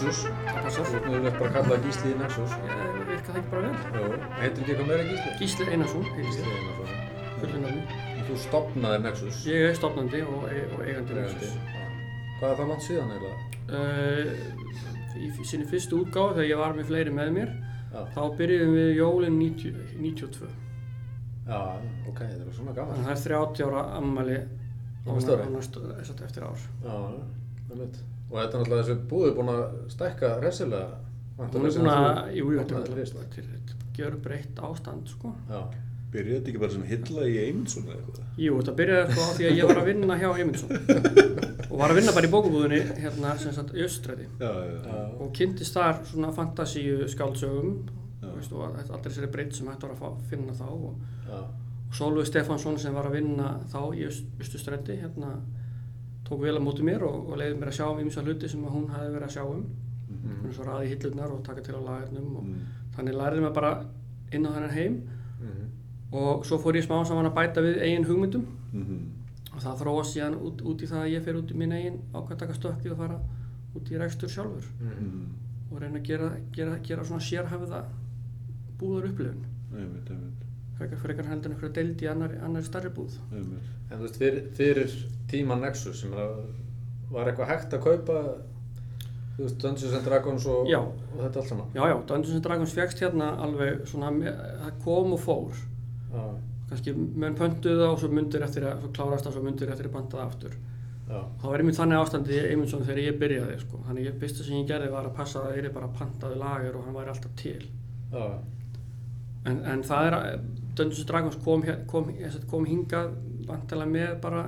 Nexus. Það passar. Þú nú bara að kalla það Gísli í Nexus. Ég virka það ekki bara vel. Jó, heitir ekki eitthvað meira Gísli? Gísli Einarsson Gísli. Einarsson. En Þú stopnaðir Nexus. Ég er stofnandi og, e og eigandi. Nexus. Já. Hvað er það langt síðan eiginlega? Uh, í sinni fyrstu útgáð þegar ég var með fleiri með mér, Já. þá byrjuðum við jólinn 90, 92. Já, ok, þetta er svona gaman. að það er 30 ára ammali Á næstu, eftir ár. Já, það veit. Og þetta er náttúrulega þessi búið búin að stækka resilega. Hún er búin að, jú, jú, þetta er náttúrulega til þetta gjör breytt ástand, sko. Já. Byrjaði þetta ekki bara sem hilla í Eymundsson eða eitthvað? Jú, þetta byrjaði sko á því að ég var að vinna hjá Eymundsson og var að vinna bara í bókabúðinni hérna sem sagt í Östræði og kynntist þar svona fantasíu skáldsögum Já. þú veist, og all- allir þessari breytt sem hægt var að fá, finna þá og, Já. og Sólveig Stefánsson sem var að vinna þá í Östustræði hérna tók vel á móti mér og, og leiði mér að sjá um ymsa hluti sem hún hafi verið að sjá um Mhm. eins og raði hillurnar og taka til á lagernum og Mm. þannig lærði mér bara inn á þennan heim Mhm. og svo fór ég smá saman að bæta við eigin hugmyndum Mhm. og það þróast síðan út, út í það að ég fer út í minn eigin ákvæmt taka stökkið og fara út í rekstur sjálfur Mhm. Og reyna að gera, gera, gera svona sérhæfða búðar upplifun frekar, frekar heldur en einhverja deild í annari, annari starri búð einmitt. En þú veist, fyrir, fyrir tíman Nexus, sem að, var eitthvað hægt að kaupa, þú veist, Dungeons and Dragons og, og þetta allt saman? já já, Dungeons and Dragons fegst hérna alveg svona, það kom og fór Já. kannski menn pöntuðu það og svo mundir eftir að svo klárast það og svo mundir eftir að banta það aftur Já. það var einmitt þannig ástandi í Eymundsson þegar ég byrjaði sko. þannig ég fyrsta sem ég gerði var að passa að það er bara pantaði lager og hann væri alltaf til Já. En, en það er Dungeons and Dragons kom, kom, kom hingað vantilega með bara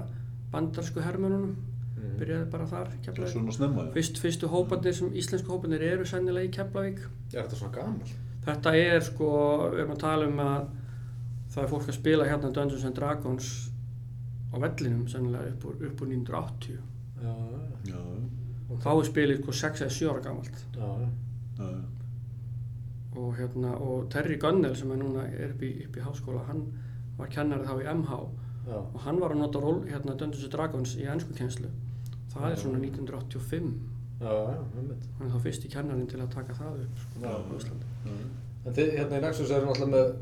bandarsku hermönunum Mhm. byrjaði bara þar í Það er Keflavík. Fyrst, fyrstu hópandir sem íslensku hópandir eru sennilega í Keflavík Er þetta svona gamal? þetta er sko, við erum að tala um að það er fólk að spila hérna Dungeons and Dragons á vellinum sennilega upp úr, upp úr 1980 Já. Já, og þá er spilið sko 6 eða 7 ára gamalt Já. já, já. Og hérna, og Terry Gunnell sem er núna er upp í, upp í háskóla, hann var kennari þá í MH Já. og hann var að nota ról hérna Dungeons Dragons í ennsku kjenslu það er svona 1985 Já, já, einmitt. hann er þá fyrst í kennarinn til að taka það upp sko, Já. á Íslandi En þið hérna í Nexus eru náttúrulega með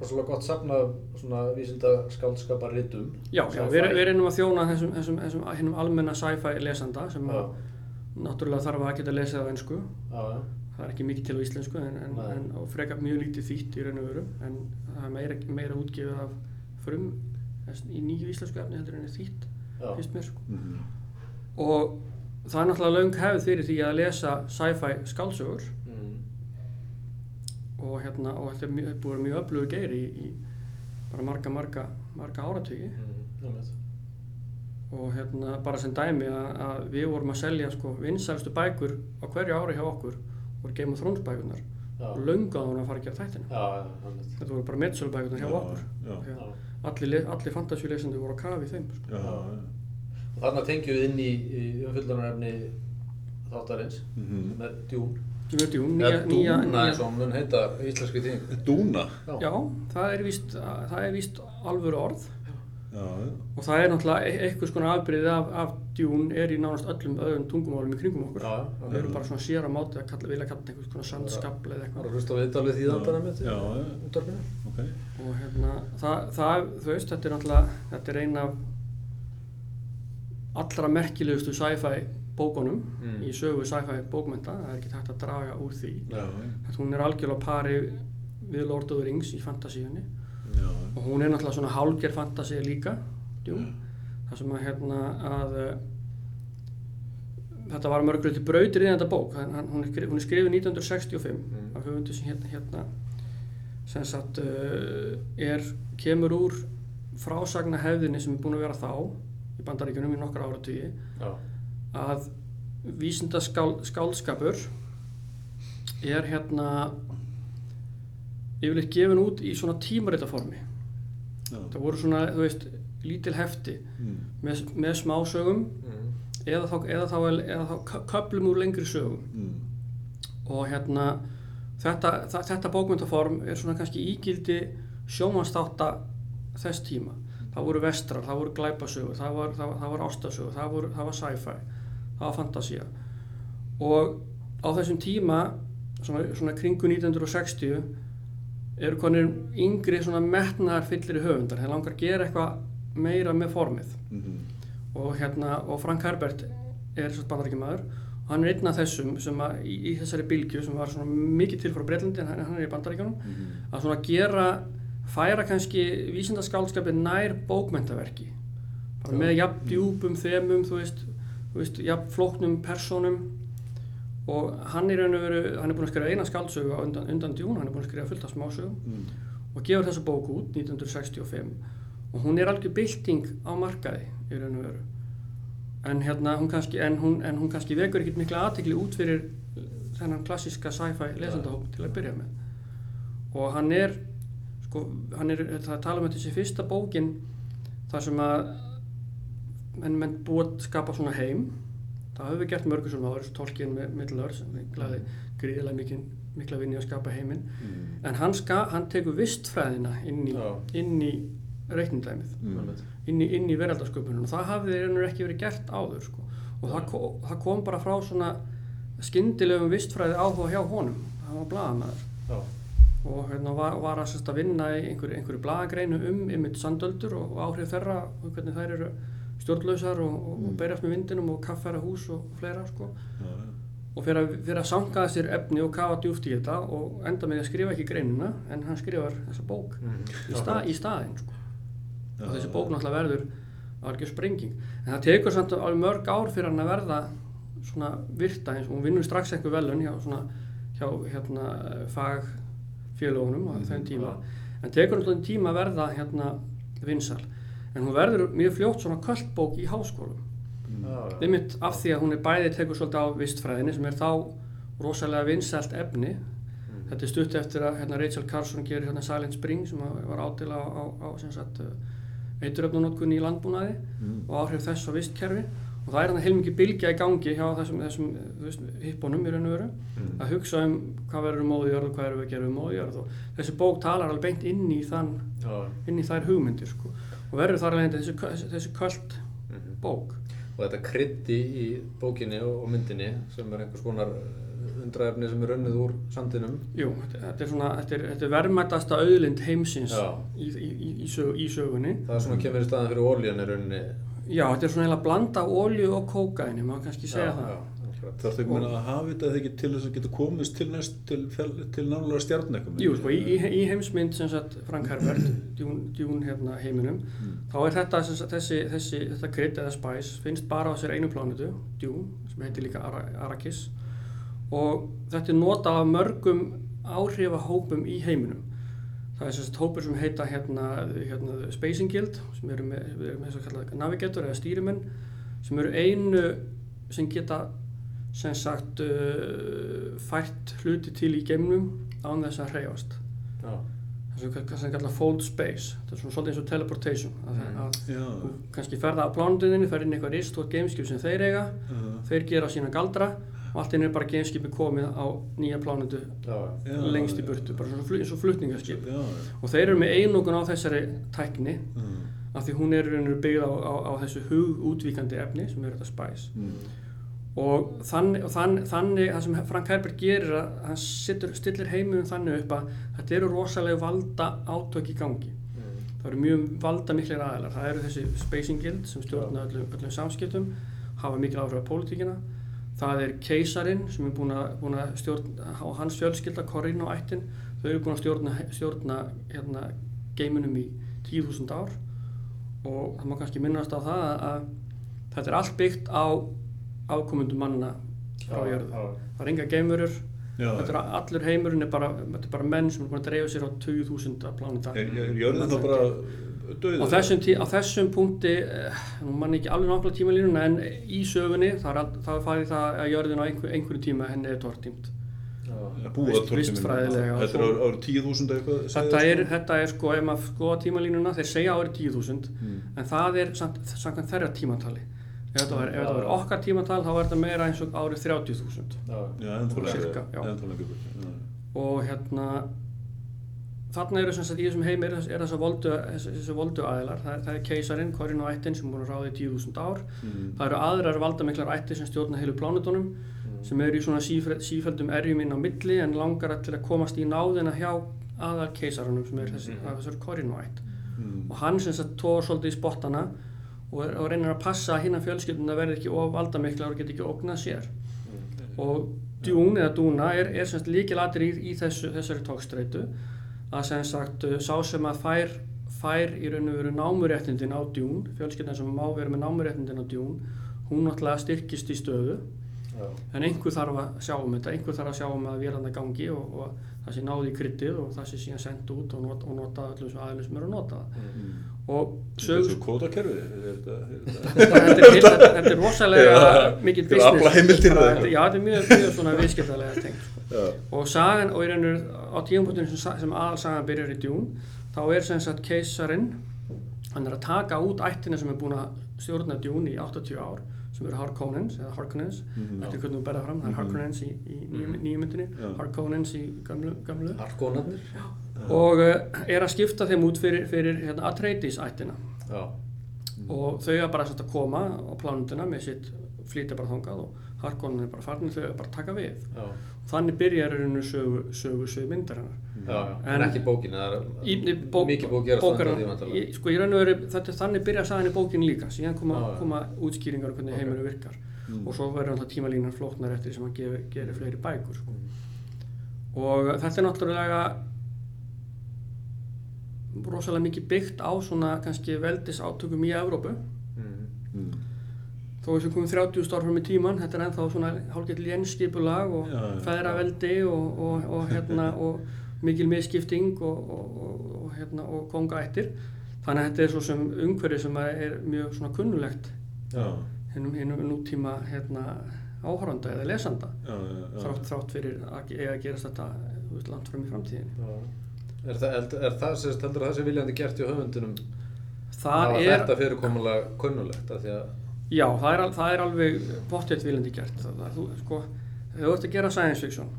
rosalega gott safn af svona vísinda skáldskapar ritum. já, já við, við reynum að þjóna þessum, þessum, þessum hinnum almenna sci-fi lesanda sem Já. að náttúrulega þarf að geta lesið á ennsku Já, já. Það er ekki mikið til á íslensku en, en, en frekar mjög lítið þýtt í raun og veru en það er meira, meira útgefið af frum í nýju íslensku efni heldur en þýtt finnst mér sko Mhm. og það er náttúrulega löng hefð fyrir því að lesa sci-fi skálsögur Mm. og hérna og þetta er vera mjög öflugur geiri í, í bara marga, marga, marga áratugi Mm. Og hérna bara sem dæmi að, að við vorum að selja sko vinsælstu bækur á hverju ári hjá okkur voru Game of Thrones og löngu að hún að fara að gera þættina Já, já, einmitt. þetta voru bara metsölu bækurnar hjá Já, okkur allir, allir fantasíuleysandi voru að kafa í þeim sko. Já, já. Og þarna tengjum við inn í, í umfyllunarefni þáttarins með djún. Við veitum, jú, Eða nýja, nýja, dúna eins nýja og hún mun heita íslenski þýðing. Dúna. já, það er víst, það er víst alvöru orð. Og það er náttúrulega e- einhvers konar afbyrðið af, af djún er í nánast öllum öðrum tungumálum í kringum okkur Já, við erum bara svona sér að máti að kalla, vilja kalla þetta einhvers konar sandskapl eða Það var eitthvað að hlusta viðtalið þýðandana mitt. Já, já. Útvarpinu. Ok. og hérna, það, það, þú veist, þetta er náttúrulega þetta er eina af allra merkilegustu sci-fi bókunum Mm. í sögu sci-fi bókmenta, það er ekki hægt að draga úr því Já, Þetta hún er algjörlega pari við Lord of the Rings í fantasíunni Já, og hún er náttúrulega svona hálger fantasía líka djú, það sem að hérna að uh, þetta var mörgur til brautir í þetta bók. Hún, er, skrif- hún er skrifið 1965 Mm. af höfundu sem hérna, hérna sem sagt uh, er, kemur úr frásagna hefðinni sem er búin að vera þá í bandaríkjunum í nokkra áratugi. Já, að vísinda skál, skálskapur er hérna yfirleitt gefin út í svona tímaritaformi já. það voru svona, þú veist, lítil hefti Mm. með, með smásögum mm. eða þá, eða þá, eða þá kö- köflum úr lengri sögum Mm. og hérna þetta, þa- þetta bókmyndaform er svona kannski ígildi sjómanstátta þess tíma það voru vestrar, það voru glæpasögur, það var, það, það var ástasögur, það, voru, það var sci-fi, það var fantasía og á þessum tíma, svona, svona kringu 1960 eru konir yngri svona metnar fyllir í höfundar, þeir langar að gera eitthvað meira með formið. Mhm. og hérna, og Frank Herbert er svo bandaríkjumæður og hann er einn af þessum sem að í, í þessari bylgju sem var svona mikið til frá Breitlandi en hann er í bandaríkjunum. Mhm. að svona gera færa kannski vísindaskálskapið nær bókmentaverki bara með jafn djúpum þemum þú veist, þú veist jafn flóknum persónum og hann er, veru, hann er búinn að skrifa eina skáldsögu á undan, undan djún, hann er búinn að skrifa fullt af smásögum. Mhm. og gefur þessa bók út 1965 og hún er algjör bylting á markaði í raun og veru. En hérna hún kannski, en hún, en hún kannski vekur ekkert mikla aðtekli út fyrir þennan klassíska sci-fi lesendahóp til að byrja með. Og hann er sko, hann er, það tala um þessi fyrsta bókin þar sem að menn, menn búið skapa svona heim það höfum við gert mörgur svona áður, Tolkien með Middle-earth sem við glæði gríðilega mikil, mikla vinni að skapa heiminn Mhm. en hann, ska, hann tekur vistfræðina inn í, í reiknindæmið Mhm. inn í, í veraldarsköpunum og það hafði einhver ekki verið gert áður sko. og það, ko- það kom bara frá svona skyndilegum vistfræði áhuga hjá honum það var blaðamæður Já. og hérna var, var að, sérst, að vinna í einhverju, einhverju blaðagreinu um ymmit sandöldur og áhrif þeirra og hvernig þær eru stjórnlausar og, og, og Mm. berjast með vindinum og kaffæra hús og fleira sko. Já, já. og fyrir að, fyrir að sankaða sér efni og kafa djúft í þetta og enda með að skrifa ekki greinina en hann skrifar þessa bók Mhm. í, sta, í staðinn sko. Já, og þessi bók náttúrulega verður algjör sprenging en það tekur samt alveg mörg ár fyrir hann að verða svona virta eins og hún vinnur strax einhver velun hjá, svona, hjá hérna, fagfélagunum á þeim tíma en tekur náttúrulega tíma að verða hérna, vinsal en hún verður mjög fljótt svona kvöldbók í háskólum já. einmitt af því að hún er bæði tekur svolítið á vistfræðinni sem er þá rosalega vinsælt efni Mhm. þetta er stutt eftir að hérna, Rachel Carson gerir hérna, Silent Spring sem var ádela á, á, á sem sagt, eituröfnunótkun í landbúnaði Mhm. og áhrif þess á vistkerfi og það er hann heilmikið bylgja í gangi hjá þessum, þessum þú veist, hippunum í raun og veru Mhm. að hugsa um hvað verður um móðujörð og hvað erum við að gera um móðujörð og þessi bók talar alveg beint inn í þann Já. inn í þær hugmyndir sko. Og verður þar alveg þessi, þessi, þessi köld Mhm. bók Og þetta kryddi í bókinni og myndinni sem er einhvers konar undraefni sem er unnið úr sandinum. Jú, þetta, er svona, þetta er, þetta er verðmættasta auðlind heimsins Já. í, í, í, í, sög, í sögunni. Það er svona kemur í staðan fyrir ólíðan er unni. Já, þetta er svona eiginlega blanda olju og kókaini, maður kannski segja það. Já, akkurat. Þarf það ekki að hafa þetta eða ekki til þess að geta komist til til, til nálega stjarn eitthvað? Jú, sko, í, í, í heimsmynd sem sagt Frank Herbert, djún, djún hérna heiminum, Mm. þá er þetta, sem sagt, þessi, þessi, þetta krydd eða spæs finnst bara á sér einu plánutu, djún, sem heitir líka Ara, Arrakis og þetta er notað af mörgum áhrifahópum í heiminum. Það er sem sagt hópur sem heita hérna, hérna Spacing Guild, sem eru með, með þess að kalla navigator eða stýrimenn, sem eru einu sem geta sem sagt uh, fært hluti til í geimnum án þess að hreyfast. Já. Það sem kann- sem kalla fold space, þetta er svona svolítið eins og teleportation, að, Mm. að Já, þú kannski ferða á plánutinni, fer inn í eitthvað ristótt gameskip sem þeir eiga, já, þeir gera sína galdra og allt inn er bara gameskipi komið á nýja plánutu Já. já. lengst í burtu, bara svona eins og flutningaskip. Já, já. Og þeir eru með einokun á þessari tækni Mm. af því hún er í raun og veru byggð á, á, á þessu hugútvíkandi efni sem er þetta spice. Mm. Og þannig, og þann, þannig, það sem Frank Herbert gerir að hann sittur, stillir heiminum þannig upp að þetta eru rosalega valda átök í gangi. Mm. Það eru mjög valda miklir aðeinar. Það eru þessi Spacing Guild sem stjórna öllum, öllum samskiptum, hafa mikil áhrif á pólitíkina. Það er keisarinn sem er búin að, stjórna, og hans fjölskylda, Corinne og ættin, þau eru búin að stjórna, stjórna hérna, geiminum í 10.000 ár og það má kannski minnast á það að, að þetta er allt byggt á afkomundum manna frá Já, jörðu. já. Það er enga er allur heimurinn er bara, þetta er bara menn sem er búin að dreifa sér á 20.000 pláneta. Er, er jörðin þá bara döið? Á þessum, tí, á þessum punkti, eh, nú mann ekki alveg nákvæmlega tímalínuna en í sögunni þá er farið það að jörðin á einhver, einhverju tíma henni er tortímt. Vist- vistfræðilega Þetta er árið 10.000 eitthvað? segir Þetta er, sko? þetta er sko, ef maður skoða tímalínuna, þeir segja árið 10.000 Mm. en það er samt, samkvæmt þeirra tímatali. Ef þetta var, ef var Já. okkar tímatal þá er þetta meira eins og árið 30.000. Já. Já. Og hérna, þarna eru sem sagt í þessum heim er, er þessar voldu, þessi, þessi voldu aðilar það, er- það er keisarinn, Korin og ættin sem búin að ráða í 10.000 ár Mm. það eru aðrar valdamiklar ættir sem stjórna heilu plánutunum sem eru í svona sífæld, sífældum erjum inn á milli en langar til að komast í náðina hjá aðal keisaranum sem er þessi, Mhm. mm. þessar Korin og ætt Mm. og hann sem sagt tóður svolítið í spottana og, er, og reynir að passa að hinna fjölskylduna verði ekki of valdamiklar og geti ekki ógnað sér. Og Dune eða Duna er, er sem sagt líkilatir í, í þessu, þessari tókstreitu að sem sagt uh, sá sem að fær, fær í raun og veru námuréttindin á Dune, fjölskyldan sem má vera með námuréttindin á Dune, hún náttúrulega styrkist í stöðu Já. en einhver þarf að sjá um þetta, einhver þarf að sjá um að vélanda gangi og, og það sé náði í kryddið og það sé síðan sendt út og, not, og nota öllum sem aðeins sem eru að nota það Mm. og Þetta er sög, svo kótakerfið, er þetta, er þetta, þetta, er, er rosalega mikið þetta- Já, þetta er mjög, mjög svona viðskiptalega tengt sko. og sagan, og í raun og veru á tíumpunktinu sem, sa- sem aðalsagan byrjar í djún þá er sem sagt keisarinn hann er að taka út ættina sem er búin að stjórna djún í 80 ár sem eru Harkonnens eða Harkonnens Mhm. eftir hvernig þú berða fram, það er Mhm. Harkonnens í, í nýju, nýju myndinni Já. Harkonnens í gamlu, gamlu Harkonarnir og uh, er að skipta þeim út fyrir, fyrir hérna, Atreides ættina. Já, og þau er bara að koma á plánundina með sitt flytja bara þangað og Harkonnen er bara farin þau er bara að taka við. Já, þannig byrjar í rauninu sögu, sögu, sögu myndar hennar En- En ekki bókin, það er bók, mikið bók að í, sko í raun og veru er þannig byrja sagan í bókinu líka síðan koma, Já, já. koma útskýringar um hvernig Ok. heiminu virkar Mm. og svo verður alltaf tímalínan flóknar eftir sem hann gerir, gerir fleiri bækur sko. Mm. og þetta er náttúrulega rosalega mikið byggt á svona kannski veldis átökum í Evrópu Mm. Þó þessum komum 30 ára fram í tíman þetta er ennþá svona hálfgett lénskipulag og feðraveldi og, og, og, hérna, og mikil miskipting og, og, og, og, hérna, og kongaættir þannig að þetta er svo sem umhverfi sem er mjög svona kunnulegt Já, hinnum, hinnum nútíma hérna, áhöranda eða lesanda. Já, já, já. þrátt, þrátt fyrir að, að gerast þetta langt fram í framtíðinni. Já. Er það, er, er það sem heldur að það sé viljandi gert í höfundunum það er, þetta fyrirkomulega kunnulegt því að já, það er, það er alveg pottjött viljandi gert. Það, þú, sko, þú ert að gera science fiction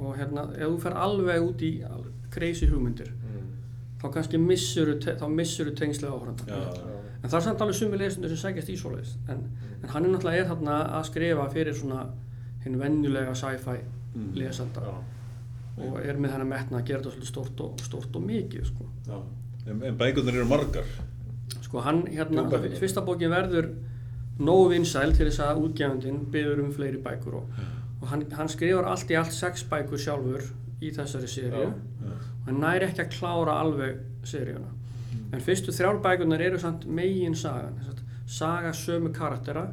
og hérna, ef þú fer alveg út í crazy hugmyndir mm. þá kannski þá missuru tengslega áhöranda Já, en það er samt alveg sumi lesendur sem sækjast í svoleiðis en, en hann er náttúrulega er þarna að skrifa fyrir svona hinn venjulega sci-fi Mm. lesanda Já. og er með hennar metna að gera þetta svolítið stórt og, stórt og mikið sko. En, en bækurnar eru margar. sko hann hérna, fyrsta bókin verður nógu vinsæl til þess að útgefandinn byður um fleiri bækur og, og hann, hann skrifar allt í allt sex bækur sjálfur í þessari. Já. og hann næri ekki að klára alveg seríuna en fyrstu þrjár bækurnar eru samt megin sagan sagt, saga sömu karaktera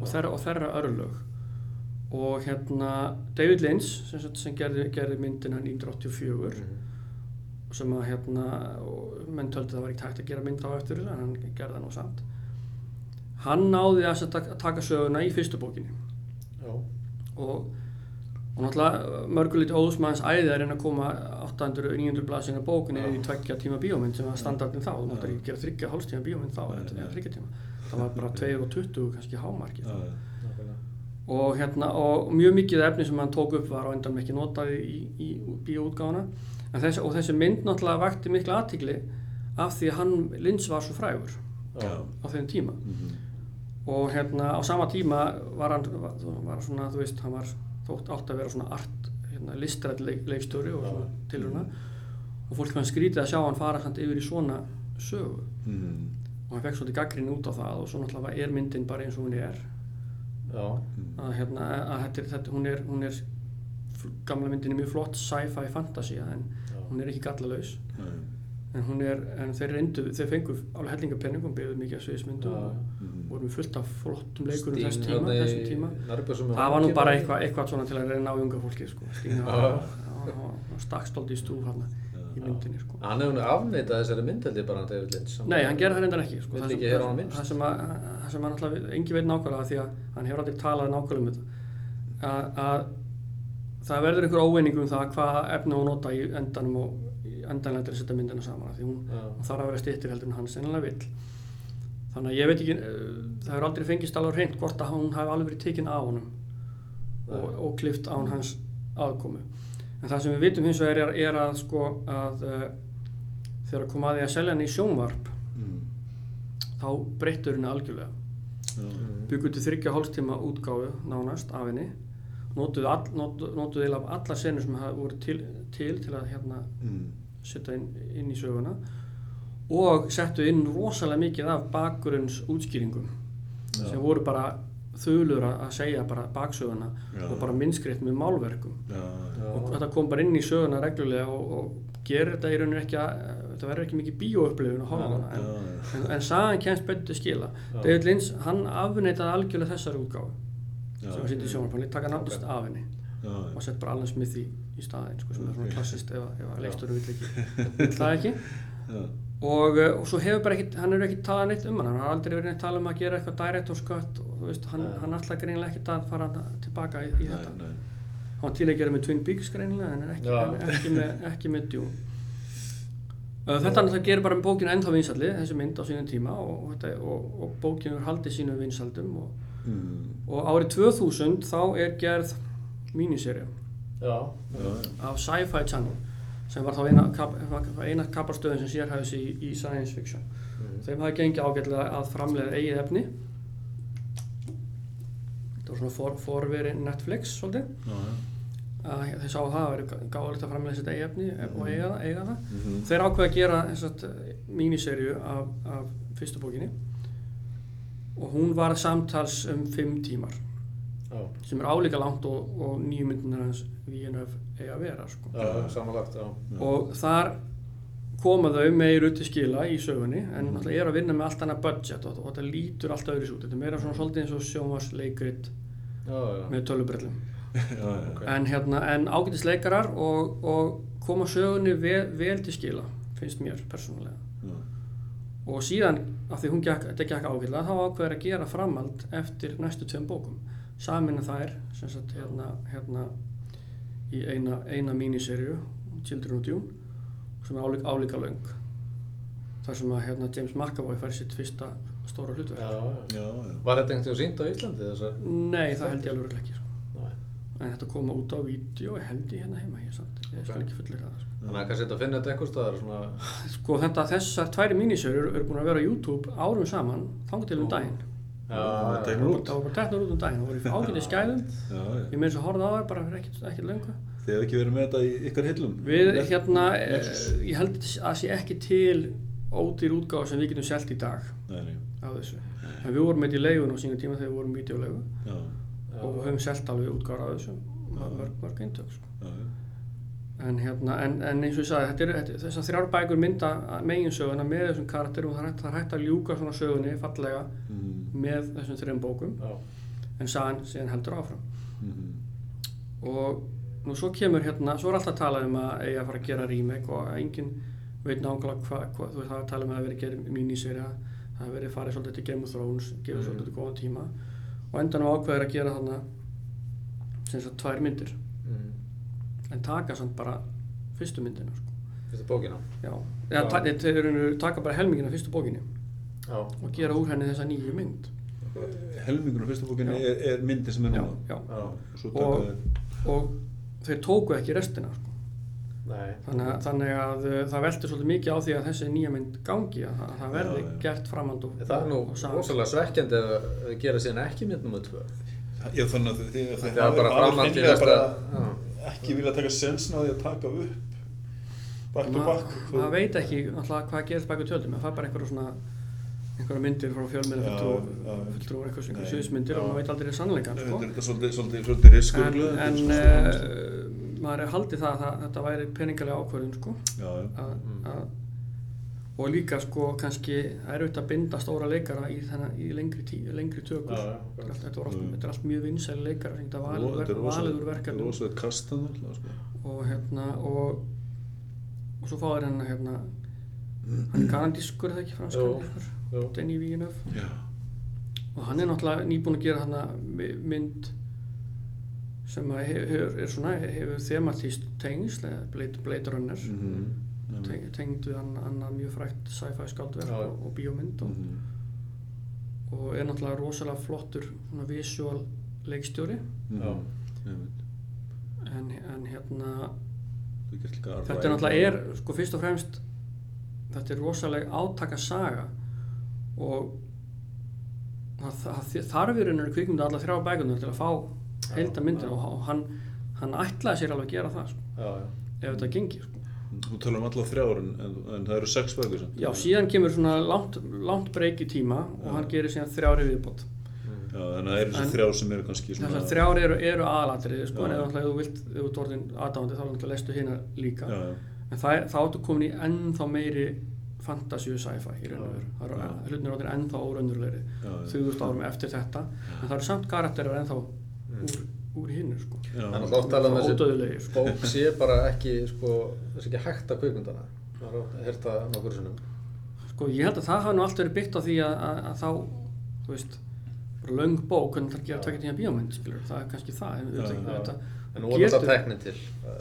og þeirra, og þeirra örlög og hérna David Lynch sem, sagt, sem gerði, gerði myndina 1984 Mm. sem að hérna menn töldu það var ekki tægt að gera mynd á eftir en hann gerði það nú samt hann náði að, sagt, að taka söguna í fyrstu bókinni Já. Og, og náttúrulega mörgulítið óðsmanns æði að reyna að koma 800-900 blaðsina bókunni í tveggja tíma bíómynd sem var standardin þá, þú máttur ekki gera þryggja hálfstíma bíómynd þá, eða nei. þryggja tíma það var bara 2 og 20 kannski hámarki Já, já. nákvæmlega. og, hérna, og mjög mikið efni sem hann tók upp var á endan ekki notað í, í, í bíóútgáfuna en þessi, og þessi mynd náttúrulega vakti mikla aðtigli af því að hann Lynch var svo frægur Já. á þeim tíma Mhm. Og hérna á sama tíma var hann var, svona, þú veist, hann var þótt átt að vera svona art, hérna, listrætt leik, leikstjóri og svona tilhörna og fólk fann skrítið að sjá hann fara samt yfir í svona sögu Mhm. og hann fekk svolítið gaggrinni út á það og svo náttúrulega er myndin bara eins og hún er Já. að, hérna, að þetta, þetta, hún er, hún er gamla myndin er mjög flott sci-fi fantasía en Já. hún er ekki gallalaus Nei. En er, en þeir reyndu, þeir fengu alveg hellingapenning og byggðu mikið af sviðismyndum Já. og Mhm. voru með fullt af flottum leikurum þess tíma, þessum tíma það var nú bara eitthvað, eitthvað svona til að reyna á unga fólki sko. Stína Já. stakkstóld í stúf hann í myndinni sko. Hann nú afneitað þessari mynd held ég bara hann David Lynch Nei, hann gerði það reyndar ekki sko. Það, sem, hann það, það sem að, það sem að náttúrulega engi veit nákvæmlega því að hann hefur aldrei talað nákvæmlega um þetta að, að það verður einhver óveining um það hvað efni hún nota í endanum og endanlega að setja myndina saman af því hún, hún þarf að vera stýttir heldur en hann sennilega vill þannig að ég veit ekki uh, það hefur aldrei fengist alveg reynd hvort að hún hafi alveg verið tekin af honum og, og klift án hans aðkomu en það sem við vitum hins vegar er, er að sko að uh, þegar kom að því að selja hann í sjónvarp Mm. þá breyttur henni algjörlega Já. byggur til þryggja hálfstíma útgáfu nánast af henni notuðu, all, notuðu, notuðu eiginlega allar senur sem hafa voru til, til til að hérna Mm. Setja inn, inn í söguna og settu inn rosalega mikið af bakgrunns útskýringum Já. sem voru bara þulur að segja bara baksöguna Já. og bara minnskreitt með málverkum Já. Og þetta kom bara inn í söguna reglulega og, og gerir þetta í rauninu ekki að þetta verður ekki mikið bíóupplifun að horfa hana en, Já. en, en sagan kemst betur til skila. David Lynch, hann afneitaði algjörlega þessari útgáfu Já. sem var sýnt í sjónvarpanni, taka náttúrst af henni og sett bara Alan Smith í, í staðinn sko, sem er svona klassist ef, ef að leikstjóru vill ekki. Vill það ekki. Og, uh, og svo hefur bara ekki, hann hefur ekki talað neitt um hann, hann har aldrei verið neitt talað um að gera eitthvað director's cut og þú veist, hann, Nei. hann alltaf greinilega ekkert að fara tilbaka í, í Nei, þetta. nei. hann var til að gera með Twin Peaks greinilega en er ekki, en ekki, með, ekki með Dune. Uh, þetta náttúrulega gerir bara bókinu ennþá vinsalli, þessi mynd á sínum tíma og, og, þetta, og, og bókinu er haldið sínum vinsaldum og, Mm. og árið 2000 þá er gerð míniserja. Af Sci-Fi Channel sem var þá eina, kap, eina kaparstöðin sem sérhæfis í, í science fiction. Mm. þeim hafi gengið ágætlega að framlega eigið efni. Þetta var svona for, forveri Netflix svolítið. Já, já. að þeir sá að það væri gáðilegt að framlega þetta eigið efni og eiga, það- eiga það. Mhm. þeir ákveða að gera míniserju af, af fyrstu bókinni. Og hún var samtals um fimm tímar Já. sem er álíka langt og, og nýju myndunar hans VNF eiga að vera sko. Já, samanlagt, já. Já. og þar koma þau meiru til skila í sögunni en náttúrulega er að vinna með allt annað budget og, og þetta lítur allt öðru út þetta er meira svona svolítið eins og já. með tölubrellum Já, já. Ok. en, hérna, en ágætis leikarar og, og koma sögunni vel, vel til skila finnst mér persónulega Já. og síðan af því hún gekk, þetta gekk ágætlega þá ákveður að gera framhald eftir næstu tveim bókum samina þær sem sagt hérna, hérna í eina, eina míniserju Children of Dune sem er álíka, álíka löng þar sem að hérna, James McAvoy fær sitt fyrsta stóra hlutverk Já, já. Já, já. Var þetta einhvern veginn sínt á Íslandi þessar? Nei, það held ég alveg ekki sko. Nei. en þetta koma út á vídeo held ég hérna heima ég, samt, ég skal Ok. ekki fullir það sko. Þannig að kannski þetta að finna þetta eitthvað staðar svona... sko þetta þessar tværi míniserjur eru búin að vera á YouTube árum saman þangar til um daginn það tekur það út. um daginn það voru í ágæti skæðum Já, já. ég með þess að horfa á það bara fyrir ekkert, ekkert löngu Þið hefur ekki verið með þetta í ykkar hillum? við hérna eh, ég held að sé ekki til ódýr útgáð sem við getum selt í dag Nei, nei. af þessu en við vorum með í leigun á sínum tíma þegar við vorum í já. og við höfum selt alveg útgáð af þessu mörg, mörg eintök sko. já, já. En, hérna, en, en eins og ég sagði þetta er, þetta, þessar þrjár bækur mynda meginsöguna með þessum karakterum og það er hægt- það er hægt að ljúka svona sögunni fallega Mhm. með þessum þrejum bókum Já. en sagan síðan heldur áfram Mhm. og nú svo kemur hérna, svo er alltaf að tala um að eiga að fara að gera remake og enginn veit nákvæmlega hvað, hva, þú veist það er að tala um að það hafi verið gerð míniserja það hafi verið farið svolítið til Game of Thrones gefið Mhm. svolítið til góðan tíma og endan á ákveður að gera þarna sem sagt tvær myndir Mm. En taka samt bara fyrstu myndina sko. Fyrstu bókina. já, Já. eða ta taka bara helmingina fyrstu bókinni Já. og gera úr henni þessa nýju mynd fyrsta bókinni Já. er, er myndin sem er núna. já. Já. Og svo Og- þeir. og þeir tóku ekki restina sko. Nei. Þannig að, þannig að uh, það veldur svolítið mikið á því að þessi nýja mynd gangi að það, það verði Já, já. gert framhald og, Það er nú rosalega svekkjandi að að gera síðan ekki mynd nummið tvö. Já, þannig að Það er bara framhald í næsta... Já. Ekki vilja taka sensin á því að taka upp back to back. maður veit ekki alltaf hvað gerist bækur tjöldum en það er bara einhverja svona einhverja myndir frá fjölmiðla Já, fulltrú já, já. fulltrú einhverjum Nei, sviðsmyndir og maður veit aldrei sannleikan Þetta sko. er þetta svolítið, svolítið, svolítið riskurglu. en, en uh, maður er haldið það að þetta væri peningalega ákvörðun sko, að, Mm. að, og líka sko kannski erfitt að binda stóra leikara í, þennan, í lengri, tí, lengri tökur Já, já, Þetta er allt- allt, Mm. er mjög vinsæli leikara Þetta er verk, rosa- valið úr Þetta er verkefnum rosalega kastan alltaf, sko. og hérna og, og svo fáður hann hérna hann er kanadískur eða ekki Jú. Denny Villeneuve og hann er náttúrulega nýbúinn að gera hann mynd sem hefur, er svona, hefur thematíst tengsl, eða Blade, Blade Runner Mhm. Teng, tengd við annað mjög frækt sci-fi já. og, og bíómynd og, Mhm. og er náttúrulega rosalega flottur svona visual leikstjóri Mhm. Já. En, en hérna þetta er náttúrulega er sko fyrst og fremst þetta er rosaleg átaka saga og það, það þarf í rauninu kvikmynda alla þrjá bækunar til að fá heilda myndin og, hann, hann ætlaði sér alveg að gera það sko, Já, já. ef þetta gengi sko. Þú tala um alla þrjár en, en, það eru sex bækur samt. já, síðan kemur svona langt, langt breyk í tíma og hann gerir síðan þrjári viðbót Já, þannig að það eru þessi þrjár sem eru kannski svona... þessar þrjár eru, eru aðalatrið sko, en ef þú vilt, ef þú ert orðin aðdáðandi þá náttúrulega lestu hérna líka Já, já. en það, þá áttu komin í ennþá meiri fantasíu sci-fi í raun og veru það eru Já. hlutin orðin ennþá já. þúðust árum eftir þetta en það eru samt karakterar ennþá úr, úr hinnu sko. Þannig að oft talað um þessi sko. bók sé bara ekki, sko, þessi ekki hægt að kvikmyndana. Það er hægt það nokkur sinnum. sko ég held að það hafa nú allt verið byggt á því að, að, að þá þú veist bara löng bók hvernig það gera tvekja tíma bíómynd skilur það er kannski það en Já, þetta, já. þetta, En nú er Getur- teknin til.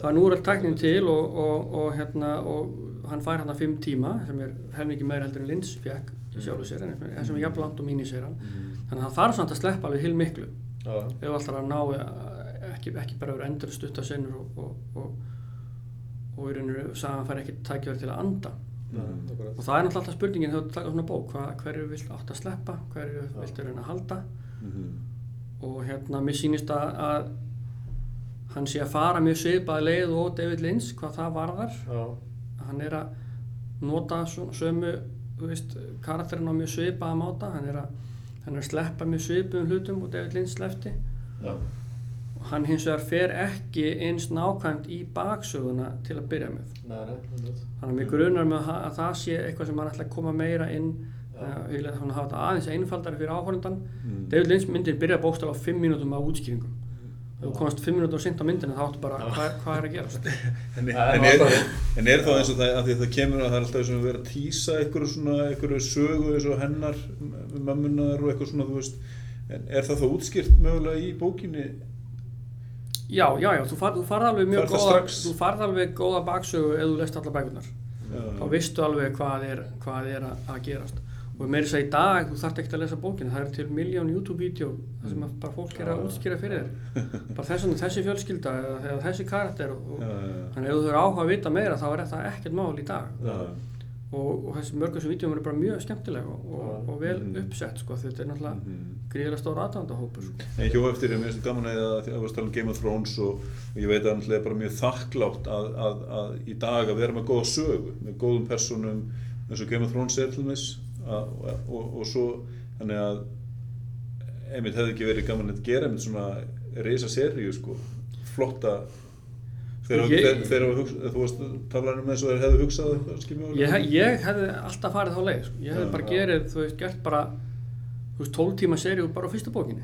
það er nú er allt tæknin til og, og, og, hérna, og hann fær hann að fimm tíma sem er helmingi meira heldur en Lins fekk í sjálfu sér en en sem er jafn langt og míniseran þannig að það þarf samt að sleppa alveg heil miklu Já. ef alltaf að ná eh, ekki, ekki bara verið endur stutta senur og, og, og, og í rauninu sagan fær ekki tækjaður til að anda. Akkurat. og það er náttúrulega alltaf spurningin þegar þú taka svona bók hva, hverju vilt átt að sleppa hverju viltu reyna að halda? Mhm. og hérna mér sýnist að, að hann sé að fara mjög svipað leið og David Lynch hvað það varðar. Já, hann er að nota sömu þú veist, karakterinn á mjög svipaða máta. Hann er að, hann er að sleppa mjög svipum hlutum og David Lynch slefti já. og hann hins vegar fer ekki eins nákvæmt í baksöguna til að byrja með. Þannig að mér grunar með að, að það sé eitthvað sem hann ætla að koma meira inn vil að hann hafa þetta aðeins einfaldari fyrir áhörundan Mm. David Lynch myndir byrja bókstaf á 5 mínútum af útskýringum ef þú komast 5 mínútur sint á myndina þá áttu bara hvað, hvað er að gerast? En, er en, er, en er þá eins og það, að því að það kemur að það er alltaf sem að vera að tísa einhverju svona, einhverju sögu eins og hennar, m- mömmunar og eitthvað svona, þú veist, en er það þá útskýrt mögulega í bókinni? já, já, já, þú, far, þú farð alveg mjög góða strax? þú farð alveg góða baksögu ef þú lest alla bækunar Já, þá vistu alveg hvað er, hvað er að, að gerast og meiri þess að í dag þú þarft ekkert að lesa bókina. Það eru til miljón YouTube-vídeó þar sem að bara fólk er að útskýra fyrir þér. Bara þess vegna þessi fjölskylda eða, þessi karakter og, Já, já, þannig ef þú þurfa áhuga að vita meira þá er þetta ekkert mál í dag. Og, og þessi mörgum sem vídeóm eru bara mjög skemmtilega og, og, vel Mhm. uppsett sko, þetta er náttúrulega Mhm. gríðilega stór aðdæmandahópur sko. En hjó eftir, ég finnst gaman að að þú varst að tala um Game of Thrones og, ég veit að hann er bara mjög þakklátt að, að, að í dag að vera með góða sögu, með góðum personum eins og Game of Thrones er til dæmis að, og, og, og svo þannig að einmitt hefði ekki verið gaman að gera einmitt svona reysa seríu sko, flotta þegar Sko, þegar- þegar þú varst að tala um og þeir hefðu hugsað ég, ég hefði alltaf farið þá leið sko. ég hefði bara gerið, þú veist, gert bara þú veist, 12 tíma seríu bara á fyrstu bókinni.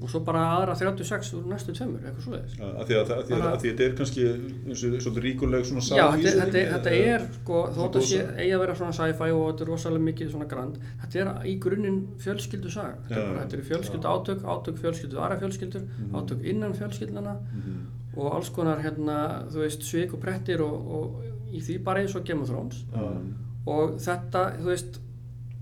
Og svo bara aðra 36 úr næstu tveimur, eitthvað svo leiðis Já, að því að, að, því að, Bara- að því að þetta er kannski svolítið ríkuleg svona Já, saga í þetta, er, sko, þótt að sé eigi að vera svona sci-fi og þetta er rosalega mikið svona grand þetta er í grunninn fjölskyldu saga þetta, er Já. bara, þetta eru fjölskyldu átök, átök fjölskyldu aðra fjölskyldur, Mhm. átök innan fjölskyldana Mhm. og alls konar, hérna, þú veist, svik og brettir og, og í því bara eins og Game of Thrones Já. og þetta, þú veist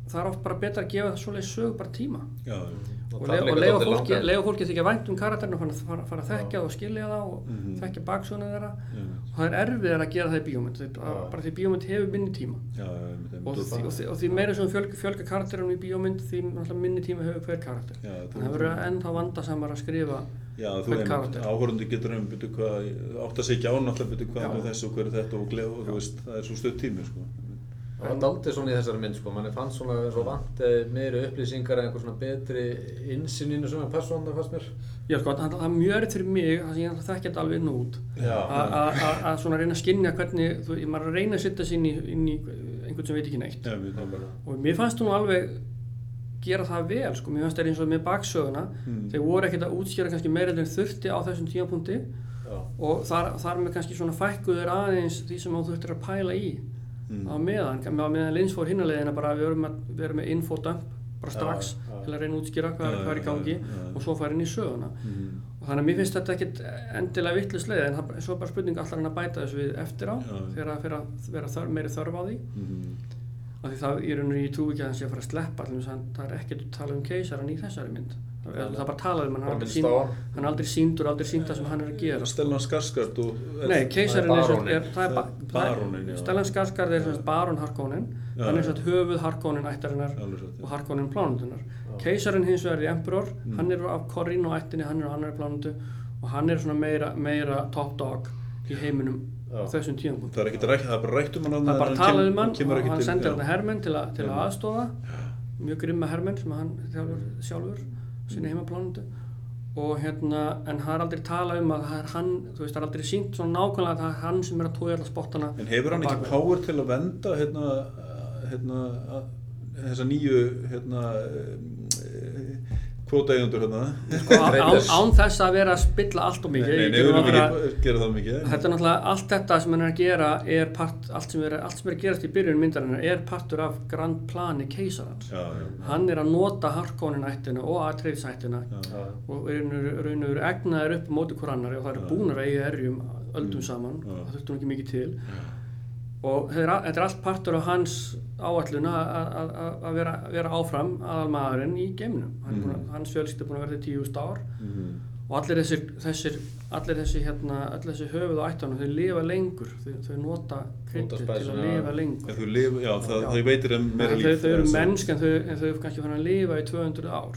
það er oft bara betra að gefa svoleiðis sög bara tíma. Já, og, það og leifa dálítið fólki, fólki þykja vænt um karakterinu og fara, fara, að þekkja Já. það og skilja það og Mhm. þekkja baksögnu þeirra. Já, og það er erfið að gera það í bíómynd. Bara því bíómynd hefur minni tíma. Já, og, Og því, og, því, og því meira sem fjölga, fjölga karakterinu í bíómynd því minni tíma hefur hver karakter. Já, þannig að það verður ennþá vandasamar að skrifa Já, þú karakter. áhörðundi getur um átt að segja á náttúrulega byrju hvað er þessu og hver er þetta og og veist, það er svo stutt tími, sko. Það var daldið svona í þessari mynd sko, manni fannst svona eins og vant meiri upplýsingar eða einhver svona betri insininu svona persónu fannst mér. já sko, það, er mjög erfitt fyrir mig það sem ég þekki þetta alveg inn og út Já. að- að að- að svona reyna að skynja hvernig þú, maður er að reyna að setja sig inn í, inn í einhvern sem veit ekki neitt Já, við, já, og mér fannst hún alveg gera það vel sko, mér fannst það eins og með baksöguna Mm. þeir voru ekkert að útskýra kannski meira en þurfti á þessum tímapunkti Já. og þar, þar með kannski svona fækkuður aðeins því sem þú þurftir að pæla í. Á meðan, á meðan Lins fór hinnalegina bara við erum, að, við erum með infodump bara strax Já, já. til að reyna að útskýra hvað, Já, er- hvað er í gangi og svo fara inn í söguna Mhm. og þannig að mér finnst þetta ekkert endilega vittlust leið en það, svo er bara spurning allar hann að bæta þessu við eftir á þegar það fyrir að vera þör, meiri þörf á því Mhm. af því það í rauninu ég trú ekki að hann sé að fara að sleppa allir það er ekkert að tala um keisaran í þessari mynd það er það bara talað um hann, hann er aldrei síndur, aldrei sínt það sem hann er að gera Stellan Skarsgård og Nei, keisarinn er sem sagt- baróninn. það ba- Það baróninn, já. Stellan Skarsgård er sem sagt barón Harkonnen, hann er já. sem sagt höfuð Harkonnen ættarinnar og Harkonnen plánundunar. Keisarinn hins vegar er Emperor, Mm. hann er af Corrino ættinni, hann er á annari plánundu og hann er svona meira, meira top dog í heiminum á þessum tíðanbúnd. Það er ekkert rætt, það er bara rætt um hann Það er bara talað um hann kemur og ekki hann sendir hann hermenn til, að Já. aðstofa, mjög grimma hermenn sem hann þjálfur sjálfur, sinni heimaplánundu og hérna, en það er aldrei talað um að hann, þú veist, það er aldrei sínt svona nákvæmlega að það er hann sem er að tója alla spottana En hefur hann ekki power til að venda hérna, hérna, þessa nýju hérna, kvótaeigundur hérna? Sko, án, án þess að vera að spilla allt og mikið Nei, nei, að gera það mikið. Þetta er náttúrulega, allt þetta sem hann er að gera er part, allt sem er, allt sem er að gerast í byrjun myndarinnar er partur af grand plani keisarans. Já, já. Hann er að nota Harkonnen ættina og Atreides ættina Já. og raun og raun og veru egnaðir upp á móti hver annari og það eru Já. búnar að eiga erjum öldum saman, Já. það þurfti nú ekki mikið til. Og þetta er, er allt partur af hans áallun að- að að- að vera, vera áfram aðalmaðurinn í geimnum. Hann er búinn að- Mhm. Hans fjölskyld er búin að vera til tíust ár Mhm. og allir þessir, þessir, allir þessi, hérna, allir þessi höfuð og ættanum, þau lifa lengur, þau, þau nota kryddið til að lifa En lengur. þú lifa, já, það, Já. það veitir þeim meira Þau, líf. þau eru eða svo. mennsk en þau, en þau eru kannski fann að lifa í 200 ár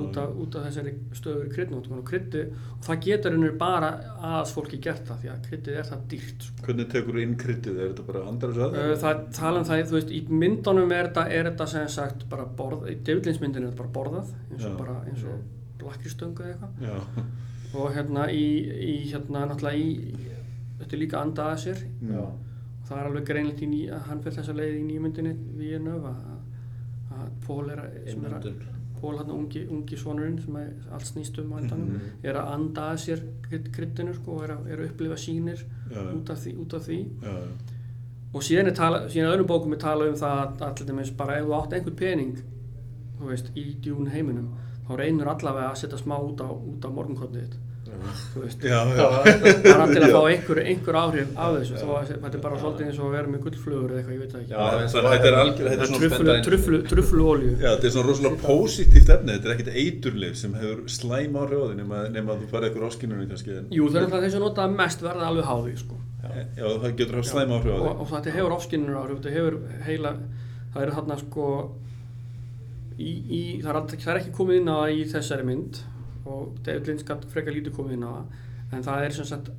út af, út af þessari stöður kryddnóttum og kryddið, og það getur hennur bara aðs fólki gert það því að kryddið er það dýrt. Sko. Hvernig tekur þú inn kryddið? Er þetta bara svo Uh, það tala um það, þú veist, í myndunum er þetta, er þetta sem sagt bara borð, í Devilinsmyndinu er þetta bara borðað, eins og Já. bara, eins og blakkistöngu eða eitthvað. Og hérna í, í hérna náttúrulega í þetta er líka andað að sér. Já. og það er alveg greinlegt í ný, að hann fyrir þessa leið í nýjumyndinni við nöfa að, að Pól er að, Pól hann ungi, ungi sonurinn sem er, allt snýst um á endanum Mhm. er að anda að sér kryddinu sko og er að, er að upplifa sínir já. út af því, út af því. Já, já. og síðan er tala, síðan öðrum bókum er talað um það að allir dæmis bara ef þú átt einhvern pening veist, í djún heiminum þá reynur allavega að setja smá út á, á morgunkotnið þitt þú veist Já, já. það er til að fá einhver, einhver áhrif af þessu þó að þetta er bara svolítið eins og að vera með gullflugur eða eitthvað, ég veit það ekki Já, Það- þetta er hérna- algjör- þetta er svona truflu, spennandi. truflu, truflu olju Já, þetta er svona rosalega positíft efni, þetta er ekkit eiturlif sem hefur slæm á hrjóði nema, nema að þú farið eitthvað áskinnunni kannski en, jú, það er náttúrulega þessi notaða mest verða alveg háði sko. Já, það getur haft slæm á hrjóði og, og þetta hefur ofskinnur áhrif þetta hefur heila það eru þarna sko í, í, það, er það er ekki komið inn á í þessari mynd og David Lynch gætt frekar lítið komið inn á það en það er sem sagt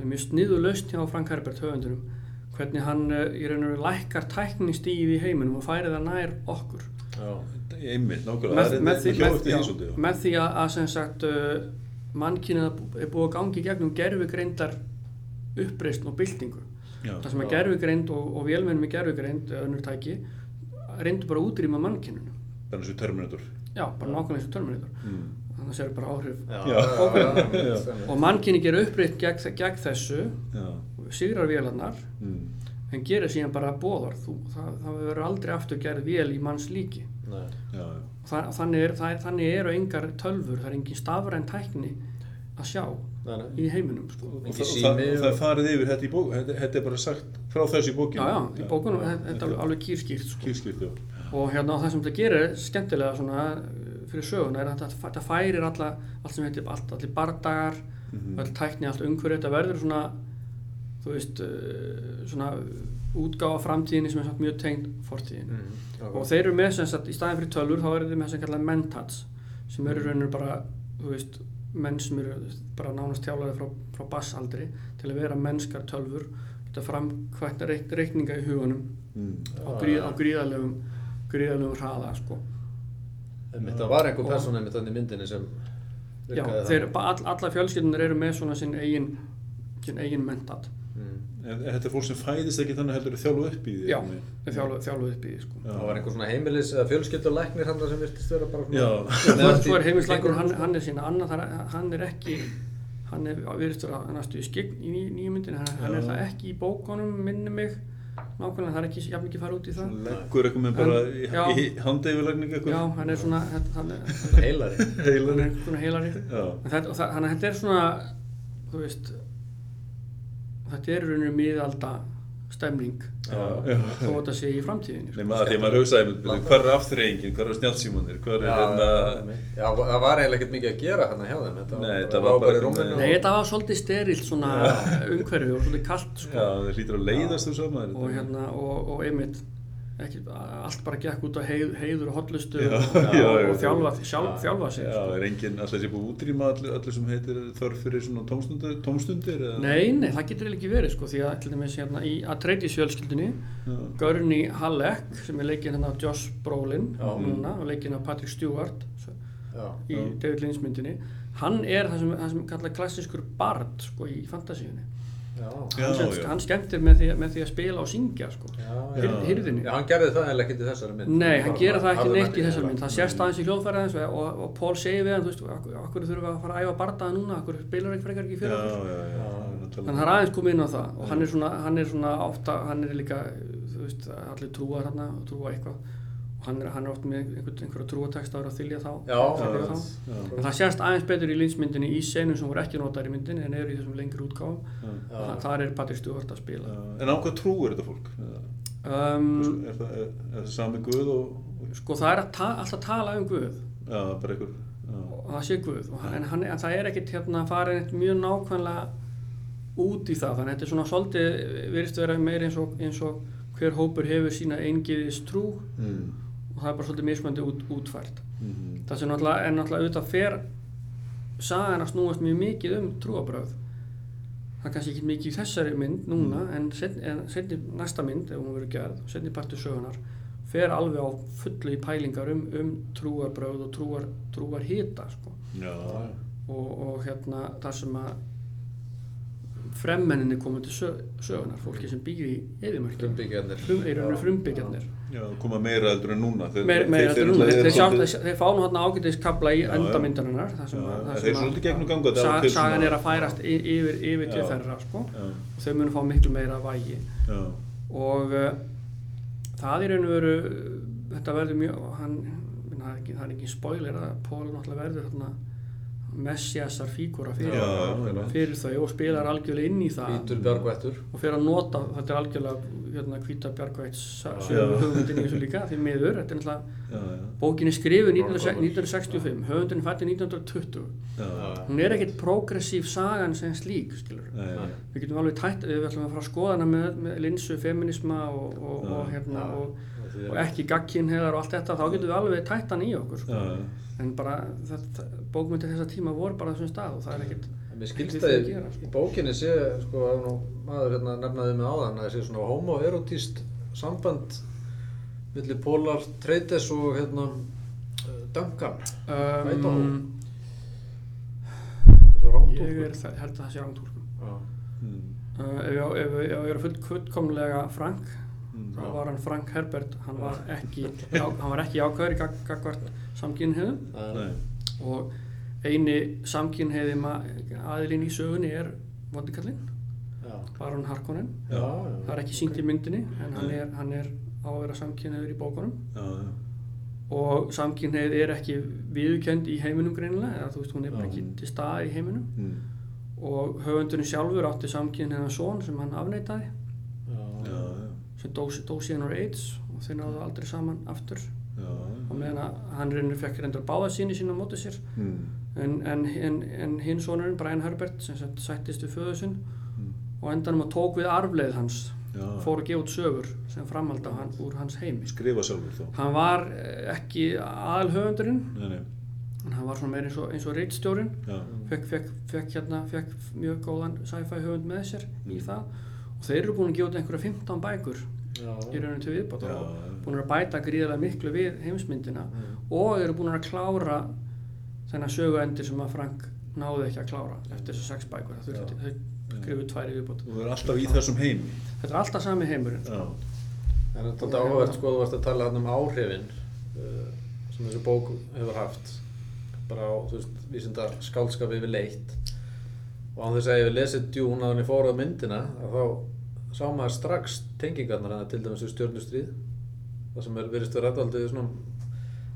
mjög sniðu laust hjá Frank Herbert höfundunum hvernig hann uh, í raun og veru lækkar tæknistíð í heiminum og færi það nær okkur Já. Einmitt, nákvæmlega, með, með, með, með því að, að sem sagt uh, mannkynið er búið að gangi gegnum gerfugreindar uppreist og byltingu Já. það sem Já. gerfugreind og, og vélmennum í gerfugreind önnur tæki reyndu bara að útrýma mannkyninu bara eins og Terminator já, bara nákvæmlega eins og törmuritur mm. Þannig að það séu bara áhrif Já. Já. Já. Já. og mannkynni gerir uppreist gegn, gegn þessu sigrar vélarnar Mm. en gerir síðan bara bóðar Þú, það, það verður aldrei aftur gerð vél í manns líki Nei. Já, já. Þa, þannig, er, það er, þannig eru engar tölfur það er engin stafræn tækni að sjá Nei, nei. í heiminum sko. Og, það, og, það, og það er farið yfir þetta í bók þetta, þetta er bara sagt frá þessu í já, bókinu já, í bókunum þetta er alveg, kýrskýrt sko. Kýrskýrt, já og hérna og það sem þetta gerir skemmtilega svona fyrir söguna er að þetta, færir alla, allt sem heitir allt, allir bardagar Mhm. öll tækni, allt umhverju, þetta verður svona þú veist uh, svona útgáfa framtíðinni sem er mjög tengd fortíðinni Mm. og þeir eru með sem sagt, í staðin fyrir tölvur þá eru þeir með sem kallar mentats sem eru raunir bara, þú veist menn sem eru bara nánast þjálfaði frá, frá bassaldri til að vera mennskar tölvur geta framkvæmt reik, reikninga í hugunum mm. á, gríð, á gríðalegum gríðalegum hraða sko. Það var einhver persóna einmitt þannig í myndinni sem Já, virkaði þeir, þannig. ba- all, alla fjölskyldunar eru með svona sinn eigin, eigin mentat Mm. en, þetta er fólk sem fæðist ekki þannig heldur þjálfu upp í því Já, þjálfuð þjálfuð upp í því sko. Já. Það var einhver svona heimilis eða fjölskyldulæknir hann sem virtist vera bara Já. svona Svo er- svo er heimilisleikur, hann, hann er sína annað, þar, hann er ekki hann er virðist vera næstu í skegn í ný, nýju myndin, hann, hann er Já. það ekki í bókunum minni mig, nákvæmlega það er ekki jafn mikið fara út í það. Leggur eitthvað með bara En- í, já. í handeyfilagning eitthvað. Já, hann er svona er, heilari. er þannig að þetta er svona þú veist þetta er rauninu miðalda stemning já. þó að sé í framtíðinni sko. Nei, maður, því að maður hugsaði, hvað er afturreyingin, hvað er snjálfsímanir, hvað er hérna, já, það var eiginlega ekkert mikið að gera hérna hjá þeim Þetta Nei, þetta var bara rúminu Nei, þetta var svolítið sterilt svona umhverfi og svolítið kallt sko. já, það hlýtur að leiðast þú saman. og hérna og, og einmitt ekki, allt bara gekk út á heið, heiður og hotlustu Já, og, já, og já. þjálfa, sjálf, þjálfa sig Já, sko. er enginn, alltaf sé búið útrýma allir, allir sem heitir þörf fyrir svona tómstundir, tómstundir eða? Nei, nei, það getur ekki verið sko, því að til dæmis hérna í Atreides fjölskyldunni Já. Gurney Halleck sem er leikinn hérna af Josh Brolin Já. núna og leikinn af Patrick Stewart Já, í Já. David Lynch myndinni hann er það sem, það sem kallar klassískur bard sko í fantasíunni hann, hann skemmtir með því, með því að spila og syngja sko. Já, hann gerði það eiginlega ekkert í þessari mynd. Nei, hann Bara- gera það ekki neitt í þessari mynd. Það sést aðeins í hljóðfæraðins og, og, og Paul segir við hann, þú veist, okkur, þurfum við að fara að æfa bardaða núna, okkur spilar ekki frekar ekki fyrir já, okkur já, já. Þannig að það er aðeins komið inn á það og hann er svona, hann er svona ofta, hann er líka, þú veist, allir trúa þarna trúa eitthvað hann er, hann er oft með einhver, einhverja trúateksta að þylja þá. Já, þylja já, þá. já. En það sést aðeins betur í linsmyndinni í senum sem voru ekki notaðar í myndinni en eru í þessum lengri. Já. Já. Það, þar er Patrik Stjórn að spila. En á hvað trú er þetta fólk? Um, Er það, er, er það sami guð og, og sko það er að ta alltaf tala um Guð já, bara einhver, já, og það sé Guð og hann, en, hann, en það er ekkert hérna farið neitt mjög nákvæmlega út í það þannig að þetta er svona svolítið virðist vera meir eins og, eins og hver hópur hefur sína eingiðis trú mm. Og það er bara svolítið mismöndi út, útfært. Mm. það sem náttúrulega, en náttúrulega auðvitað fer sagan að snúast mjög mikið um trúabröð það er kannski ekki mikið í þessari mynd núna en, set, en setni, næsta mynd ef hún verður gerð, setni partur sögunar fer alveg á fullu í pælingar um, um trúarbröð og trúar, trúar hita sko. Já, og, og hérna það sem að fremmenninni komið til sög, sögunar fólki sem býr í eðimörkjum frumbyggjarnir já, koma meira heldur en núna. Þeir, meir, meir þeir, heldur núna, þeir, þeir, þeir fá nú hérna ágætiskabla í þar þeir svolítið gegnum ganga, það sa, var til sagan er að færast yfir, yfir til þeirra sko, og þau munu fá miklu meira vægi. Já, og uh, það er einu veru þetta verður mjög hann, það, er ekki, ekki spoiler að Pól náttúrulega verður hérna, messiasar fígúra fyrir, Já, já. fyrir þau og spilar algjörlega inn í það og fyrir að nota, þetta er algjörlega hérna Já. sögu hugmyndin í þessu líka, því miður þetta er náttúrulega, já, já, bókin er skrifuð 1965, höfundin fætti 1920 já, hún er ekkert progressív sagan sem slík, við getum alveg tætt, við ætlum að fara að skoða hana með, með linsu, feminisma og, og, Já. og, hérna, Já. og, Og ekki gagkinheðar og allt þetta, þá getum við alveg tætt hann í okkur sko. Já, já. en bara þetta, bókmyndir þessa tíma voru bara á þessum stað og það er ekkert Mér skilst þurfum að að í, sko. í bókinni sé, sko, nú maður hérna nefnaði mig áðan, að það sé svona homoerotíst samband milli Pólar Treytes og hérna Duncan. Um, það ég er, það- held að það sé rántúrkum Já. Mm. uh, ef ef ef ég er full, fullkomlega frank Mm. þá var hann Frank Herbert hann var ekki, já, hann var ekki ákvæður í gag, gagvart samkynniðum. Og eini samkynniði aðilinn í sögunni er vondikallinn. Baron Harkonnen Já, já. það er ekki sínt í myndinni en hann er, hann er á að vera samkynniður í bókunum Já, já. og samkynneið er ekki viðurkend í heiminum greinilega eða þú veist hún er bara ekki til stað í heiminum Mm. og höfundurinn sjálfur átti samkynniðan son sem hann afneitaði sem dó, síðan á AIDS og þeir náðu aldrei saman aftur já. Meðan hann reynir fekk reyndur báða síni sína á móti sér Mm. en, en, en, en hinn sonurinn Brian Herbert sem sættist við föðu sinn Mm. og endanum að tók við arfleið hans Já. fór að gefa út sögur sem framhald af hann, úr hans heimi Skrifa sjálfur þá. hann var eh, ekki aðalhöfundurinn Nei, nei. en hann var svona meira eins og, eins og reitstjórin Já. fekk, fekk, fekk, hérna, fekk mjög góðan sci-fi höfund með sér í Mm. það og þeir eru búin að gefa út einhverja 15 bækur. Í rauninu til viðbót Já, og já. búin að bæta gríðarlega miklu við heimsmyndina Mm. og eru búin að klára þennan söguendir sem að Frank náði ekki að klára eftir þessu sex bækur það þurfti, þau skrifuð tvær í viðbót Þú er alltaf í þessum heimi. þetta er alltaf sami heimurinn Já. En þetta er áhugavert sko, þú varst að tala um áhrifin uh, sem þessi bók hefur haft bara á, þú veist, vísinda skálskap yfir leitt og án þess að ég hef lesið djún að hann ég fór á myndina að þá sá maður strax tengingarnar hérna til dæmis við stjörnustríð það sem er virðist vera alltaf svona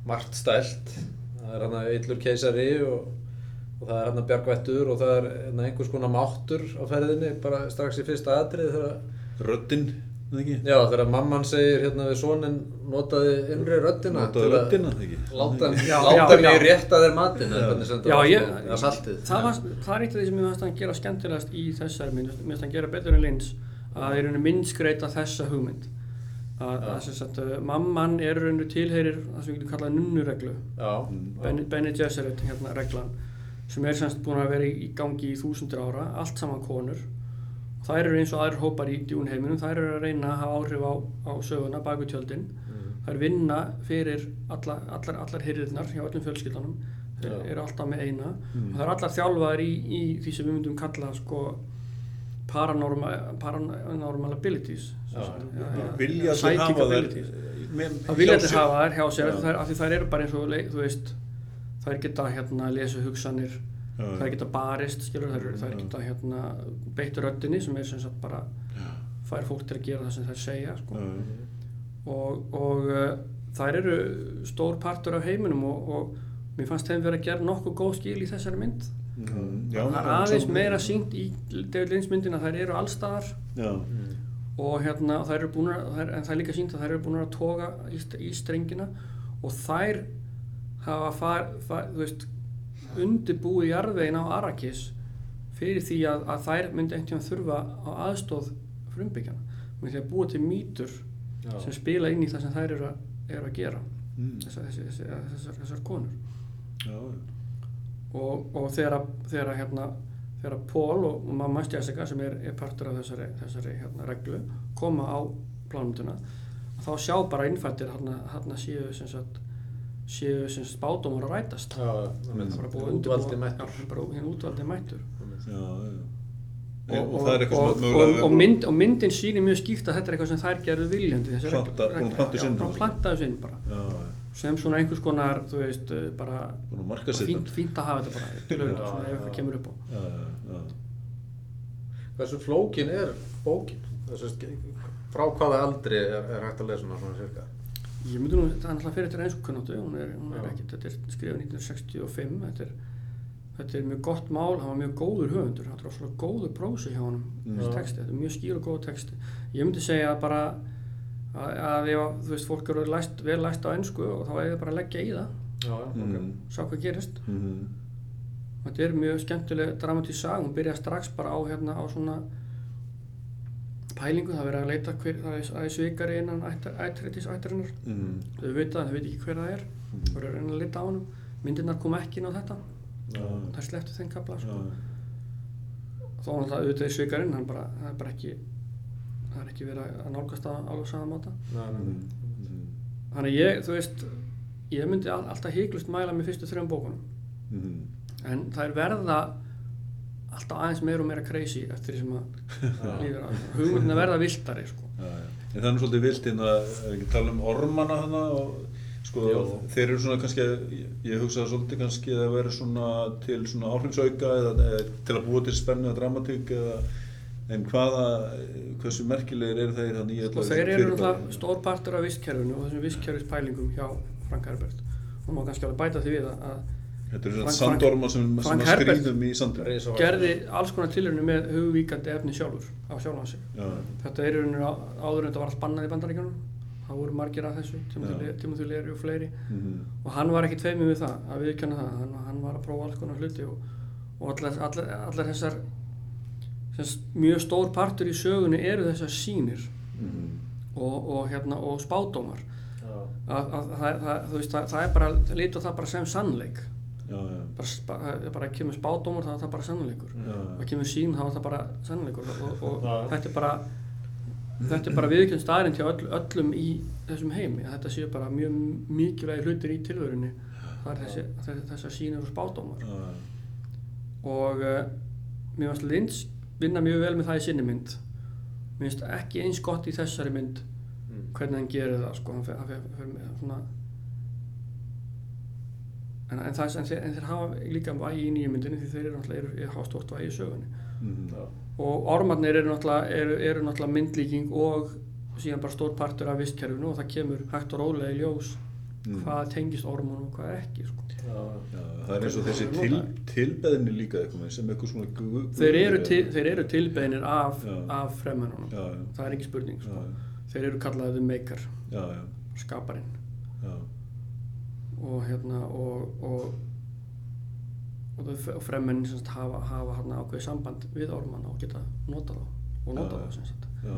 margt stælt það er hann að yllur keisari og, og það er hann að bjargvættur og það er hérna einhvers konar máttur á ferðinni bara strax í fyrsta atrið þegar Röddinn. eða ekki? Já, þegar mamman segir hérna við sonin notaði innri röddina að röddina, ekki? Láta hann í já. rétta þér matinn eða hvernig sem Já, var, eða saltið það, var, það er eitt af því sem ég finnst hann gera skemmtilegast í þessari finnst hann gera betur en Lins að það er henni myndskreita þessa hugmynd. Að, að sagt, uh, mamman er henni tilheyrir það sem við getum kallað nunnureglu. Bene, Bene Gesserit hérna reglan sem er semst búin að vera í, í gangi í þúsundir ára, allt saman konur. Þær eru eins og aðrir hópar í djúnheiminum þær eru að reyna að hafa áhrif á, á söguna baku tjöldin. Þær vinna fyrir alla, allar, allar hyrðirnar hjá öllum fjölskyldunum þeir Já. eru alltaf með eina. Og það eru allar þjálfaðar í, í því sem við myndum kalla sko paranormal, paranormal abilities Já. Vilja psychic hafa þær Það vilja sér. hafa þær hjá sér Já. af því þær eru bara eins og þú veist þær geta hérna að lesa hugsanir Já, já. þær geta barist skilur þær, þær Já. geta hérna beitt röddinni sem er sem sagt bara fær fólk til að gera það sem þær segja sko. Já, já. og, og uh, þær eru stór partur af heiminum og, og mér fannst þeim verið að gera nokkuð góð skil í þessari mynd. Já, það er aðeins meira sínt í David Lynch myndina þær eru allstaðar Já, og hérna þær eru búin að, þær, en það er líka sínt að þær eru búin að toga í, í strengina. Og þær hafa far, far, þú veist, undirbúið jarðvegin á Arrakis fyrir því að, að þær myndi einhvern þurfa á aðstóð frumbyggjana með því að búa til mýtur Já. sem spila inn í það sem þær eru að, eru að gera. Mm. þessar, þessar, þessar, þessar, þessar konur. Já, já. Og, og þegar, þegar, hérna, þegar Paul og, mamma Jessica sem er, er partur af þessari, þessari hérna, reglu koma á plánunduna þá sjá bara innfættir hérna, séu sem sagt séu sem sagt spádómar að rætast Já, Það er bara búið útvaldi mættur hinn útvaldi mættur og, og, og, mynd, og myndin sýnir mjög skýrt að þetta er eitthvað sem þær gerðu viljandi þessi regla- Planta- búin að regla. planta Já, sinn. bara plantaðu sinn bara Já, já. Sem svona einhvers konar þú veist eh, bara fínt, fínt að hafa þetta bara til auðvitað Já, svona ef eitthvað kemur upp á Já, já, já. Hversu flókin er bókin? Þessi, frá hvaða aldri er, er hægt að lesa hana svona cirka? Ég myndi nú, það er náttúrulega fyrir þetta einskunnáttu, hún er, hún er ekkert, þetta er skrifað 1965, þetta er, þetta er mjög gott mál, hann var mjög góður höfundur, hann var svona góður prósi hjá honum, Mm. þessi Já. texti, þetta er mjög skýr og góð texti. Ég myndi segja bara að, að ef, að, þú veist, fólk eru læst, vel læst á ennsku og þá er það bara að leggja í það, Já, já, ok. Mm. sjá hvað gerist. Mhm. Þetta er mjög skemmtileg dramatísk sag, hún byrjar strax bara á hérna á svona pælingu, það er verið að leita hver, það er, er svikari innan ættrætis ættarinnar Mhm. þau vita það, þau veit ekki hver það er þau eru að reyna að lita á hann myndirnar kom ekki inn á þetta Já, það er slepptu þeim kapla já. sko. þó hann það auðvitað er svikarinn það er bara ekki það er ekki verið að nálgast það alveg saman nei. Mhm. þannig að ég, þú veist ég myndi all, alltaf híklust mæla með fyrstu þrejum bókunum Mhm. en það er verða alltaf aðeins meira og meira crazy eftir því sem að líður að hugmyndin að verða viltari sko. Já, já. En það er nú svolítið vilt inn að er ekki að tala um ormana þarna og sko Jó. þeir eru svona kannski, ég, ég hugsa svolítið kannski að vera svona til svona áhrifsauka eða, eða til að búa til spennu eða dramatík eða en hvaða, hversu merkilegir eru þeir þannig í og öllu Sko, þeir eru náttúrulega stór partur af vistkerfinu og þessum vistkerfispælingum hjá Frank Herbert og má kannski alveg bæta því við að- að Þetta eru svona sandormar sem, sem að skrýðum í. Risavaxin. gerði alls konar tilhörinu með hugvíkandi efni sjálfur á sjálfan sig Já, þetta er á- áður en þetta var allt bannað í bandaríkjunum það voru margir af þessu. Timothy Leary og fleiri Mhm. og hann var ekkit feimið við það að viðkjanna það hann, hann var að prófa alls konar hluti og, og allar, allar, allar þessar þess, mjög stór partur í sögunni eru þessar sýnir Mhm. og, og, hérna, og spádómar. Já. að, að, það, það, þú veist, það, það er bara lítu það bara sem sannleik. Já, já. bara, bara kemur spádómar þá er það bara sannleikur. Já, það kemur sín þá er það bara sannleikur. Og, og þetta er bara þetta er bara viðkjönd staðrind hjá öll, öllum í þessum heimi að þetta séu bara mjög mikilvægi hlutir í tilvörunni það er þessi, þessi, þessar sínir og spádómar. Og uh, mér finnst Lynch vinna mjög vel með það í sinni mynd mér finnst ekki eins gott í þessari mynd Mm. hvernig hann gerir það sko, hann fer, hann fer, fer með svona en, en, það, en, þeir, en þeir hafa líka vægi í nýju myndinni því þeir eru náttúrulega eru, eru hafa stort vægi í sögunni Mhm. Já. og ormarnir eru náttúrulega, eru, eru náttúrulega myndlíking og síðan bara stór partur af vistkerfinu og það kemur hægt og rólega í ljós Mm. Hvað tengist ormunum og hvað ekki sko. Já, Já, það er eins og þessi til, tilbeðni líka eitthvað sem eitthvað svona gu- þeir eru, guð- til, þeir eru tilbeinir af, af já, það er ekki spurning sko. þeir eru kallaðið já, skaparinn. Já, og hérna og, og, og, fremmennin sem sagt hafa, hafa hérna ákveðið samband við ormanna og geta notað þá og notað Já, þá sem sagt. já.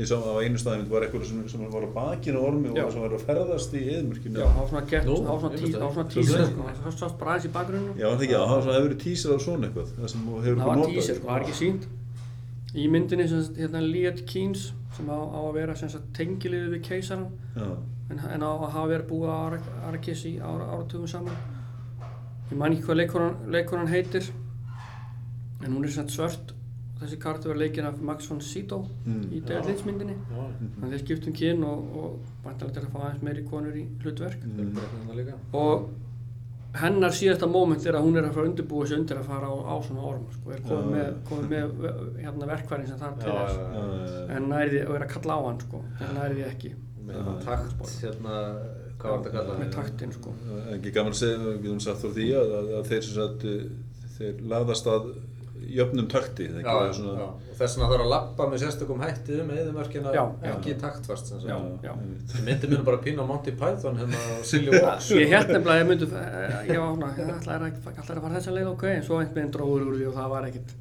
Ég sá á einu staðum var eitthvað sem, sem var á bakinu á ormi Já. og sem var að ferðast í eðmörkinu. Já, það var svona gett, það var svona ég tí- veist það var svona það. Svo sko, það í bakgrunnu Já, það það var svona, hefur verið tísir af svona eitthvað, það sem hefur það var notað. tísir, sko, það var ekki sínt í myndinni sem sagt, hérna Liet Keynes sem á, á að vera sem sagt tengiliðið við keisaran Já, en, en á að hafa verið búið á Arrakis í ára, áratugum saman ég man ekki hvað leikonan, leikonan heitir en hún er sem sagt svört þessi kartu var leikin af Max von Sydow Mm. í David Lynch myndinni. Já, þannig þeir skiptum kyn og, og vantalega til að fá aðeins meiri konur í hlutverk. Líka. og hennar síðasta móment er að hún er að fara að undirbúa sig undir að fara á, á svona orm sko, er komið með, komið með hérna, verkværin sem þarf til þess. já, já, já, en næri og er að kalla á hann sko, en næri því ekki. Með takt, hérna, hvað var þetta kallað? með taktinn sko. Það er ekki gaman að segja, við getum sagt frá því að, að, að þeir sem sagt, uh, þeir laðast að jöfnum takti, það Já, svona, já, og þess vegna þarf að lappa með sérstökum hætti um eðumörkina ekki taktfast sem sagt. Já, já. einmitt. Ég myndi mér bara pínu á Monty Python hérna á Silly Walks. ég held nefnilega að ég myndi ég svona, ég ætlaði að, að fara þessa leið ok, en svo einhvern veginn dróður úr því og það var ekkit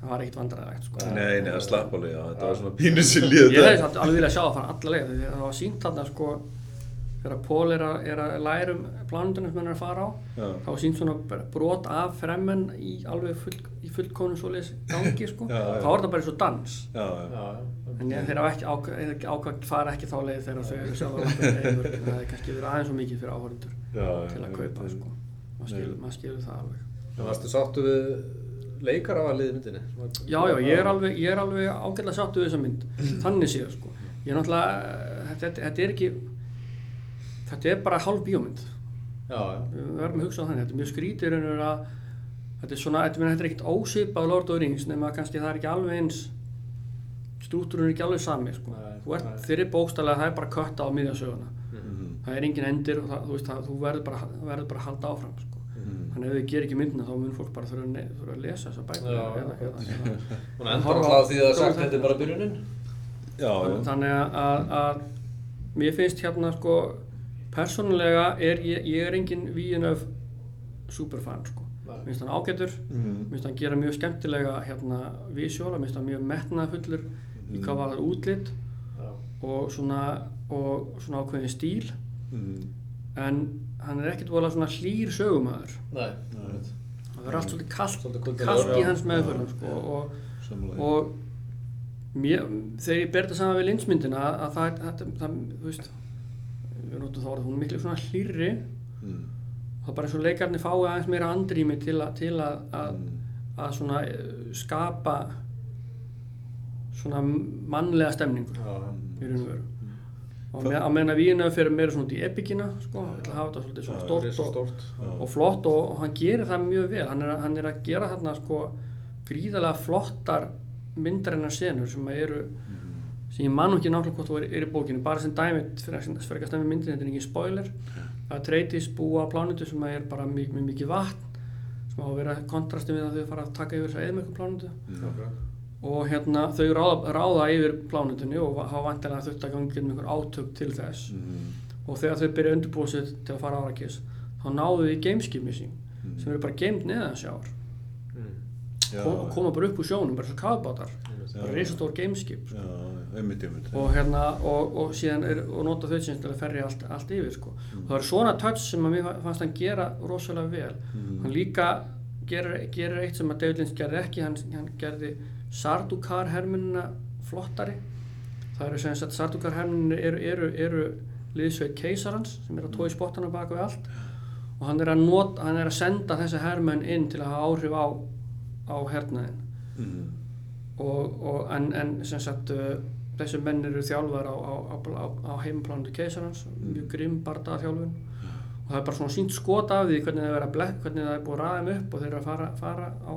það var ekkit vandræðilegt sko. Nei, nei, það slapp alveg, já, þetta var svona pínu sér líða ég hefði alveg viljað sjá það fara alla leið því að það var sínt þarna sko þegar Pól er að, er að læra um plánundunum sem hann er að fara á Já, þá sínt svona bara brot af fremmen í alveg full, í fullkónu svoleiðis gangi sko, Já, já. þá var það bara eins og dans. En ég, þeir hafa ekki ákvað ákvað fara ekki þá leið þegar þau eru sjálf að það hefði kannski verið aðeins og mikið fyrir áhörundur já, til að kaupa sko. maður skilur, maður skilur það alveg. En varstu sáttu við leikar á að liði myndinni? já já, ég er alveg, ég er alveg ágætlega sáttu við þessa mynd. Þannig séð sko. Ég er náttúrulega, þetta, þetta er ekki þetta er bara hálf bíómynd við verðum að hugsa á þannig, þetta er mjög skrítið raunur að þetta er svona, þetta, er ekkert ósipað Lord of the Rings nema kannski það er ekki alveg eins strútturinn er ekki alveg sami sko. Þeirri bókstælega það er bara kötta á miðja söguna Mhm, það er engin endir og það, þú, veist, það, þú verður bara, verður bara að halda áfram sko. mhm. þannig ef þið gerir ekki myndina þá mun fólk bara þurfa að, að lesa þessa eða, eða, Hún endur á- alltaf á því að á sagt þetta. þetta er bara byrjunin. Já, já, þannig að, að, að mér finnst hérna sko persónulega er ég, ég er engin Víinöf superfan sko mér finnst hann ágætur Mhm. mér finnst hann gera mjög skemmtilega hérna visuála, mér finnst hann mjög metnaðfullur í hvað var það útlit Já. og svona, og svona ákveðin stíl Mhm. en hann er ekkert voðalega svona hlýr sögumæður Nei. Nei. það verður allt svolítið kallt, Svolítið kallt í hans meðförum sko, og, og mér, þegar ég ber þetta saman við linsmyndina að, að það, það, það, þú veist við notum þá orðið, hún er miklu svona hlýrri Mhm. það er bara eins og leikarnir fái aðeins meira andrými til, a, til að, að, Mhm. að svona eh, skapa svona mannlega stemningu Já, í raun og veru og með, á meðan að vína fyrir meira svona út í epikina sko, ég ætla að hafa þetta svona Risa og, stórt. Já. og flott og, og hann gerir það mjög vel hann er, að- hann er að gera þarna sko gríðarlega flottar myndarinnar senur sem að eru sem ég man ekki náttúrulega hvort þú er, er í bókinu bara sem dæmi fyrir að að stemmi myndin þetta er ekki spoiler. Að treytis búa á plánutu sem er bara mjög, mjög mikið vatn sem á að vera kontrasti við að þau fara að taka yfir þess að eðmörkum plánutu og hérna þau ráða, ráða yfir plánutunni og hafa vantilega þurft að ganga um einhver átök til þess. Mhm. og þegar þau byrja undirbúið sér til að fara á Arrakis þá náðu þau í gameskipni sín sem eru bara geimd neðan sjáar Mm. Já, og koma bara upp úr sjónum, bara svo kafbátar Reisastór gameskip sko. Og hérna og, og síðan er, og nota þau sem til að ferja allt, allt yfir sko. það er svona touch sem að mér fannst hann gera rosalega vel Mhm. hann líka gerir, gerir eitt sem að David Lynch gerði ekki hann, hann gerði Sardukar hermunina flottari það eru sem sagt Sardukar hermunina eru, eru, eru liðsveit keisarans sem er að tói spottana baka við allt og hann er að, not, hann er að senda þessa hermenn inn til að hafa áhrif á, á hernaðin Mhm. Og, og en, en sem sagt uh, þessi menn eru þjálfar á, á, á, á, heimplánutu keisarans mjög grimm bardaða þjálfun og það er bara svona sínt skot af því hvernig það er, að blek, hvernig það er búið að ræða þeim upp og þeir eru að fara, fara á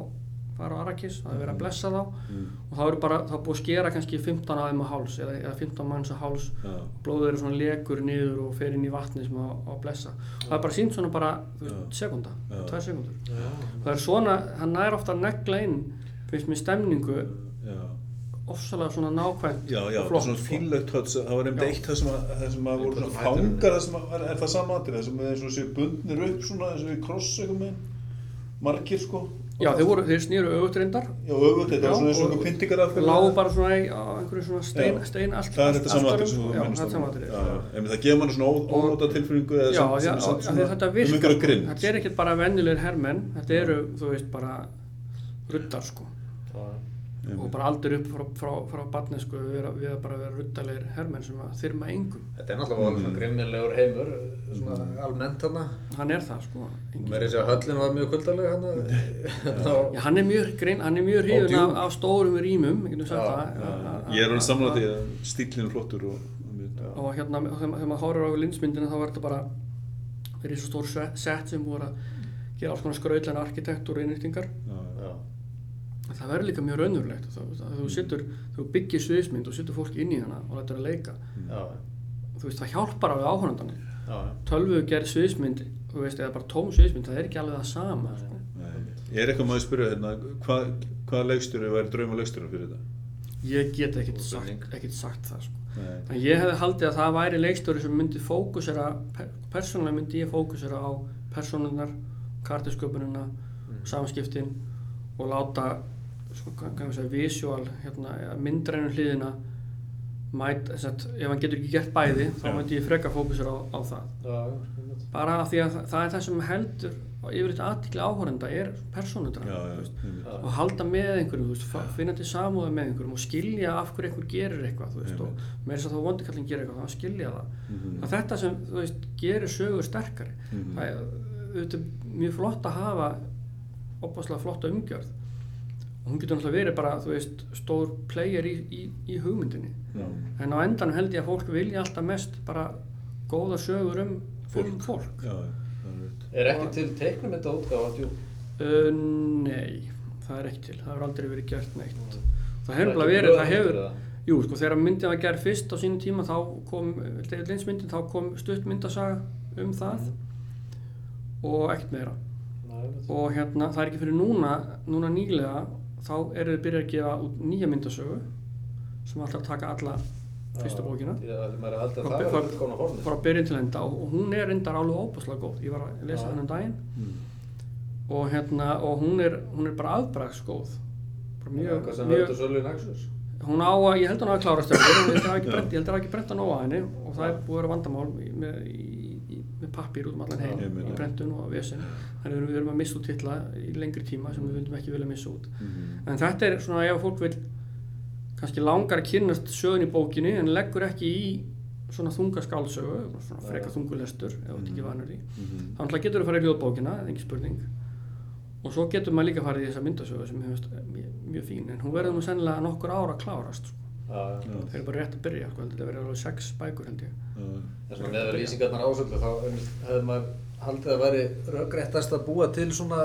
fara á Arrakis, það er verið að blessa þá. Mm. og þá eru bara, þá er búið að skera kannski 15 af þeim á háls eða, eða 15 manns á háls. Já. blóður eru svona lekur niður og fer inn í vatni sem á, á blessa. Og það er bara sínt svona bara, þú veist, Já. sekunda tvær sekundur það er svona, hann nær ofta að negla inn finnst mér stemningu Já. ofsalega svona nákvæmt Já, já, og flott, svona sko. fínlegt höts, það var nefnd eitt það sem að, það sem að voru svona fangar, það sem að, er það sama aðrið, það sem er eins og séu bundnir upp svona, eins og í kross eitthvað með, margir sko. já, þeir voru, þeir snýru auðvitað reyndar. Já, þetta Já, var svona eins og einhver pyntingar af lágu bara svona í, einhverju svona stein, Já. stein allt, Það er þetta sama aðrið sem þú minnst það það gefur manni svona ónóta tilfinningu eða já, sem, já, sem, já, sem, já, því þetta virkar þetta er ekkert bara venjulegir hermenn þetta eru, þú veist, bara ruddar sko og bara aldur upp frá, frá, frá barnesku við erum við bara að vera ruddalegir hermenn sem að þyrma engum Þetta er náttúrulega mm. svona grimmilegur heimur, svona Mm. almennt hana. hann er það sko Og engin. mér er þess að höllin var mjög kuldaleg hana. Já, hann er mjög grein, hann er mjög hrifin djúp. af, af stórum rýmum, Já, það. Að- Ég er alveg samlega því að stílinn er flottur og, og Og hérna, og þegar maður horfir á linsmyndina þá var þetta bara, það er svo stór se- set sem voru að gera alls konar skrautlega arkitektúr og innrýtingar. Já. En Það verður líka mjög raunverulegt. Það, þú, setur, þú byggir sviðsmynd og setur fólk inn í hana og lætur að leika. Já. Þú veist, það hjálpar alveg áhörndanir. Já. Tölvu gerð sviðsmynd, þú veist, eða bara tóm sviðsmynd, það er ekki alveg það sama. Sko. Nei. Er eitthvað maður að spyrja hérna, hvað, hvaða leikstjóri væri drauma leikstjóri fyrir þetta? Ég get ekkert sagt, ekkert sagt það. Sko. En ég hefði haldið að það væri leikstjóri sem myndi fókusera, per, persónulega myndi ég fókusera á persónunar, kartisköpunina, samskiptin og láta, sko, ég segja, visual, hérna, myndrænum hliðina, mæt, þess að ef hann getur ekki gert bæði, þá myndi ég freka fókusera á, á það. Já, já. Bara af því að það, það er það sem heldur og yfirleitt aðtikli áhórenda er. Já. og halda með einhverjum, þú veist, finna til samúða með einhverjum og skilja af hverju einhver gerir eitthvað, þú veist, og með þess að þá vondikallin gerir eitthvað, þá skilja það. Það er þetta sem, þú veist, gerir sögur sterkari. Mhm. Það er mjög flott að hafa opaslega flotta umgjörð og hún getur náttúrulega verið bara, þú veist, stór player í, í, í hugmyndinni. Já. En á endanum held ég að fólk vilja alltaf mest bara góða sögur um fólk. Um fólk. Já, það er ekki til teiknumynda útgáfa djú? Uh, nei, það er ekki til. Það hefur aldrei verið gert neitt. Það Það hefur bara verið, það hefur, jú, sko, þegar myndin var gerð fyrst á sínum tíma þá kom, David Lynch myndin, þá kom stutt myndasaga um það og ekkert meira. Nei. Og hérna, það er ekki fyrir núna, núna nýlega, þá eru þið byrjað að gefa út nýja myndasögu sem alltaf taka alla fyrstu bókina er Frá- er byrjun til enda og, og hún er reyndar alveg óbúslega góð. Ég var að lesa hennan daginn Mm. og hérna, og hún er, hún er bara afbraksgóð. Bara Mjög, hún á að, ég held að hún held að Já. brent, ég held að það hafi ekki brent að nóa henni og það er búið að vera vandamál með, í, með pappír út um allan heim, í brentun og vesen. Þannig erum, við erum að missa út titla í lengri tíma sem við vildum ekki vilja missa út. Mhm. En þetta er svona ef fólk vil kannski langar að kynnast sögun í bókinni en leggur ekki í svona þunga skálsögu, svona freka þungulestur ef þú ert ekki vanur í. Mhm. Þannig að getur að fara í ljóðbókina, það er ekki spurning. Og svo getur maður líka farið í þessa myndasögu sem hefur mjög, mjög fín, en hún verður nú sennilega nokkur ára að klárast. Sko. Já, já. Já. Þeir eru bara rétt að byrja, sko, þetta verður alveg sex bækur held ég. Já. En svona með lýsingarnar ásöldu þá hefði maður haldið að væri röggréttast að búa til svona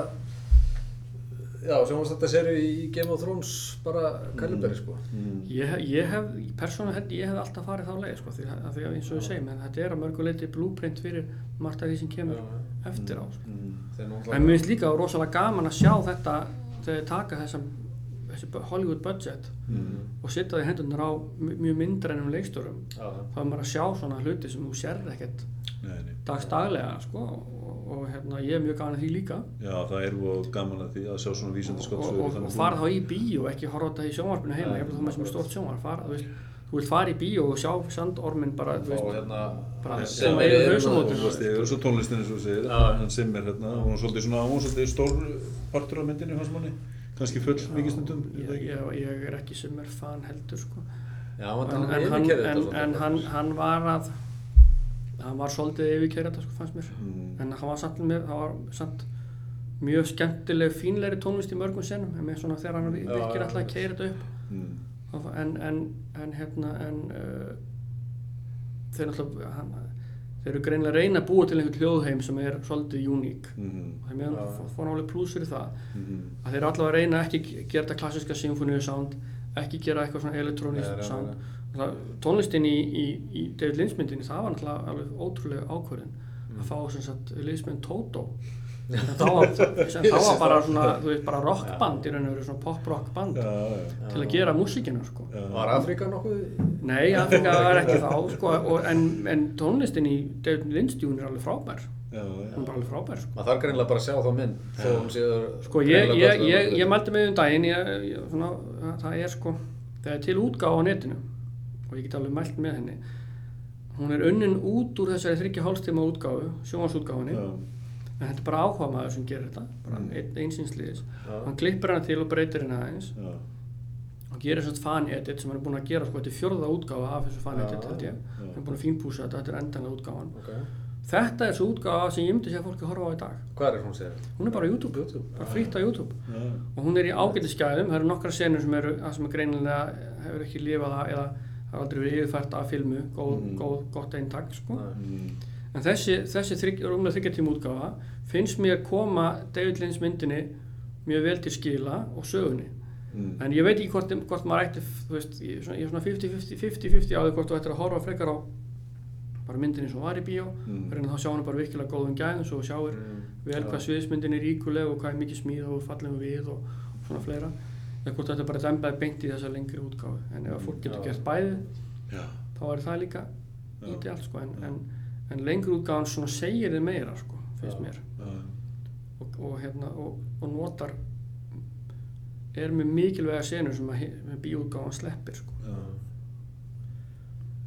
já, sjónvastætta serju í Game of Thrones bara kaliberi sko. Mhm. Ég, hef- ég hef, persónulega held ég hef alltaf farið þá leið, sko, því að, því að eins og við segjum, en þetta er að mörgu leiti blúprint fyrir margt af því sem kemur Já. eftir á. Sko. Mhm. Þeir náttúrulega- En mér finnst líka rosalega gaman að sjá þetta þegar þeir taka þessa, þessi Hollywood budget Mhm. og setja það í hendunar á mj- mjög myndrænum leikstjórum. Já, Þá er maður að sjá svona hluti sem þú sérð ekkert dagstaglega, sko, og, og hérna, ég er mjög gaman að því líka. Já, það er og gaman að því að sjá svona og, vísendaskottsögur og, og fara þá í bíó ekki horfa þetta í sjónvarpinu heima ég vil þá með sem er stort sjónvarp fara, þú, þú vilt fara í bíó og sjá sandormin bara þú veist, hérna bara sem sem er hérna og- Ég er svo tónlistin eins og þú segir, hann Simmer hérna, hún var svolítið svona, hún var svolítið stór partur af myndinni hans manni, kannski full mikið stundum, ég, er það ég, er ekki sem er fan heldur sko. Já, hann en, en, hann, en, en svolítið. hann, hann var að hann var svolítið yfirkerið þetta sko, fannst mér Mm. en hann var samt, með, hann var samt mjög skemmtileg, fínlegri tónlist í mörgum senum en með svona þegar hann Já, virkir já, alltaf að já. keira þetta upp Mm. en, en, en hérna en uh, þeir náttúrulega hann, þeir eru greinilega að reyna að búa til einhvern hljóðheim sem er svolítið uník Mhm. það er mjög Já. fór nálega plús fyrir það Mhm. að þeir eru allavega að reyna ekki að gera þetta klassiska symfóníu sound ekki gera eitthvað svona elektrónist nei, sound. Það, tónlistin í, í, í David Lynch myndinni það var náttúrulega ótrúlega ákvörðin Mm. að fá sem sagt liðsmenn Toto þá var, bara svona þú veist bara rockband í raun og veru svona pop-rock band Já, já. til að gera músíkina sko Já. Var Afrika nokkuð? Nei, Afrika var ekki þá sko, og, en, en tónlistin í David djún er alveg frábær Já, já. hún er bara alveg frábær sko. Maður þarf greinilega bara að sjá þá mynd þó hún séður Sko ég, ég, ég, ég mældi mig um daginn, ég, ég, svona, það er sko, það er til útgáfa á netinu og ég get alveg mælt með henni. Hún er unnin út úr þessari þryggja hálfstíma útgáfu, sjónvarsútgáfunni, Já. En þetta er bara áhuga maður sem gerir þetta, bara Mm. ein, einsýnsliðis. Já. Hann klippir hana til og breytir henni aðeins Já. og gerir svona fan-edit sem hann er búinn að gera, sko, þetta er fjórða útgáfa af þessu fan-edit. Já. Hann er búinn að fínpúsa þetta, þetta er endanlega útgáfan. Ok. Þetta er svo útgáfa sem ég myndi sé að fólki horfa á í dag. Hvað er hún sér? Hún er bara á YouTube, YouTube. bara frítt á YouTube. Og hún er í ágætisgæðum, það eru nokkra senur sem eru, sem er greinilega hefur ekki lifað eða har aldrei verið yfirfært af filmu, góð, Mhm. góð, en þessi, þessi þrygg, rúmlega þryggjartíma útgáfa finnst mér koma David Lynch myndinni mjög vel til skila og sögunni Mhm. en ég veit ekki hvort, hvort maður ætti veist, ég er svona- ég er svona 50-50 á því hvort þú ættir að horfa frekar á bara myndinni sem var í bíó Mhm. reyna þá sjá hana bara virkilega góðum gæðum svo þú sjáir Mm. vel hvað sviðismyndin er ríkuleg og hvað er mikið smíð og fallum við og svona fleira eða hvort þetta bara dembaði beint í þessa lengri útgáfu en ef fólk getur gert bæði Já. þá er það líka Já. ídealt sko en, en, en lengri útgáfan svona segir þið meira sko finnst mér og, og hérna og, og notar er með mikilvæga senur sem að bíútgáfan sleppir sko.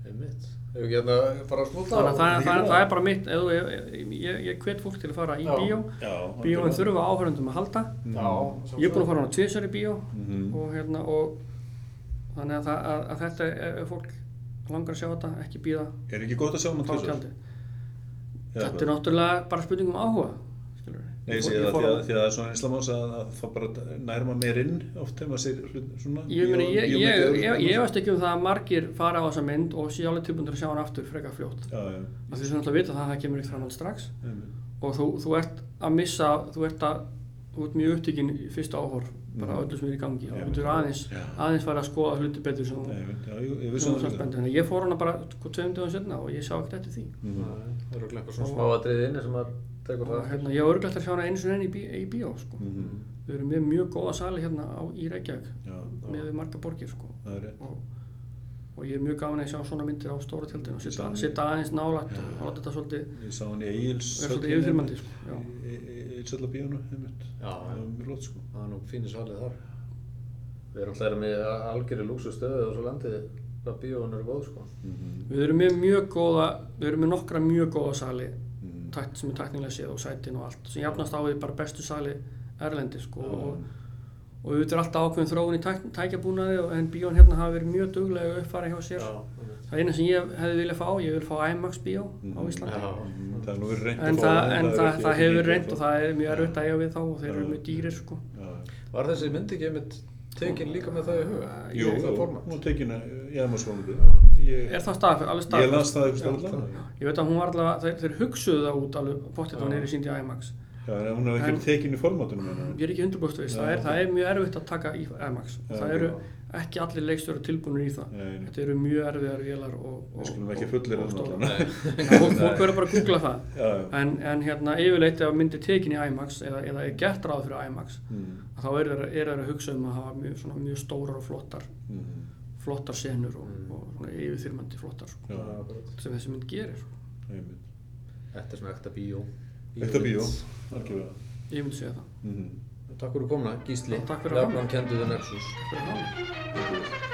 Einmitt. Hefur ekki hérna þannig að það, það, það. er bara mitt eða, ég, ég, ég hvet fólk til að fara í Já. bíó Já. bíóin þurfa áhörundum að halda Já. ég er búinn að fara á hana tvisar í bíó Mhm. og hérna og þannig að, það, að, að þetta ef fólk langar að sjá þetta ekki býða Er ekki gott að sjá hana á tvisvar? Þetta er náttúrulega bara spurning um áhuga skilur Nei, ég sé það því að, því að það er svona einslamás að, að það bara nær maður meir inn oft þegar maður sér svona ég, ég, ég, ég, veist ekki um það að margir fara á þessa mynd og sé alveg tilbúinir að sjá hann aftur frekar fljótt. Af því sem náttúrulega vita það að það kemur eitt framhald strax. Einmitt. og þú, þú ert að missa þú ert, að, þú ert mjög upptíkin í fyrsta áhor bara öllu sem er í gangi og þú getur aðeins, aðeins fara að skoða hluti betur sem þú spennt þannig að ég fór hana bara sko, tveim dögum setna og ég sá ekkert eftir því Mhm. Það eru eitthvað svona Og- smáatriði inni sem að tekur og það hérna, ég var örglægt að sjá hana einu sinni enn í, bí, í bíó sko. Mhm. við erum með mjög góða sali hérna á, í Reykjavík Já, með við marga borgir sko. það er rétt. og, og ég er mjög gafin að sjá svona myndir á stóra tjaldinu og sitta, aðeins nálægt Já. og láta þetta svolítið Ég sá hann í sko. Sko. Það er nú fínir svalið þar Við erum alltaf með algjörði lúksu stöðu og svo landið hvað bíóin eru góð sko Mhm. við erum með mjög góða við erum með nokkra mjög góða sali Mhm. tækt, sem er tæknilega séð og sætin og allt sem jafnast á við bara bestu sali erlendi sko. Já. og, og auðvitað er alltaf ákveðin þróun í tæk, tækjabúnaði og- en bíón hérna hafa verið mjög duglega uppfæra hjá sér það eina sem ég hefði viljað fá, ég vil fá IMAX bíó á Mhm. Íslandi Já. Mhm. Það er nú verið reynd en að fá það, en er það, það hefur reynd og það er mjög erfitt að Já. eiga við þá og þeir eru Já. mjög dýrir sko. Já. Var þessi myndi ekki einmitt tekin líka með það í huga? Jú, það hún tekin í Ég, er það stað, alveg ég stað las það Já, eitthvað það- stafla ég veit að hún var allavega, þeir, þeir hugsuðu það út alveg Já. að en hún hefði ekki En- verið tekin í formátunum hennar. ég er ekki 100% viss, það er, það er mjög erfitt að taka í IMAX og Já, það eru já. ekki allir leikstjóri tilbúinir í það Nei, þetta eru mjög erfiðar vélar og, og Við skulum ekki fullir allan. Já, fólk, verður bara að googla það Já, já. en, en hérna yfirleitt ef myndi tekin í IMAX eða, eða er gert ráð fyrir IMAX Mm, þá er er þeir að hugsa um að hafa mjög, svona, mjög stórar og flottar mm, flottar senur og, Mm. og svona yfirþyrmandi flottar sko, sem þessi mynd gerir sko. Þetta er svona ekta bíó Ekta bíó. Algjörlega. ég myndi segja það Mhm. Takk fyrir komuna, Gísli Já, takk fyrir að koma. Jafnan kenduðu Nexus Takk fyrir að hafa.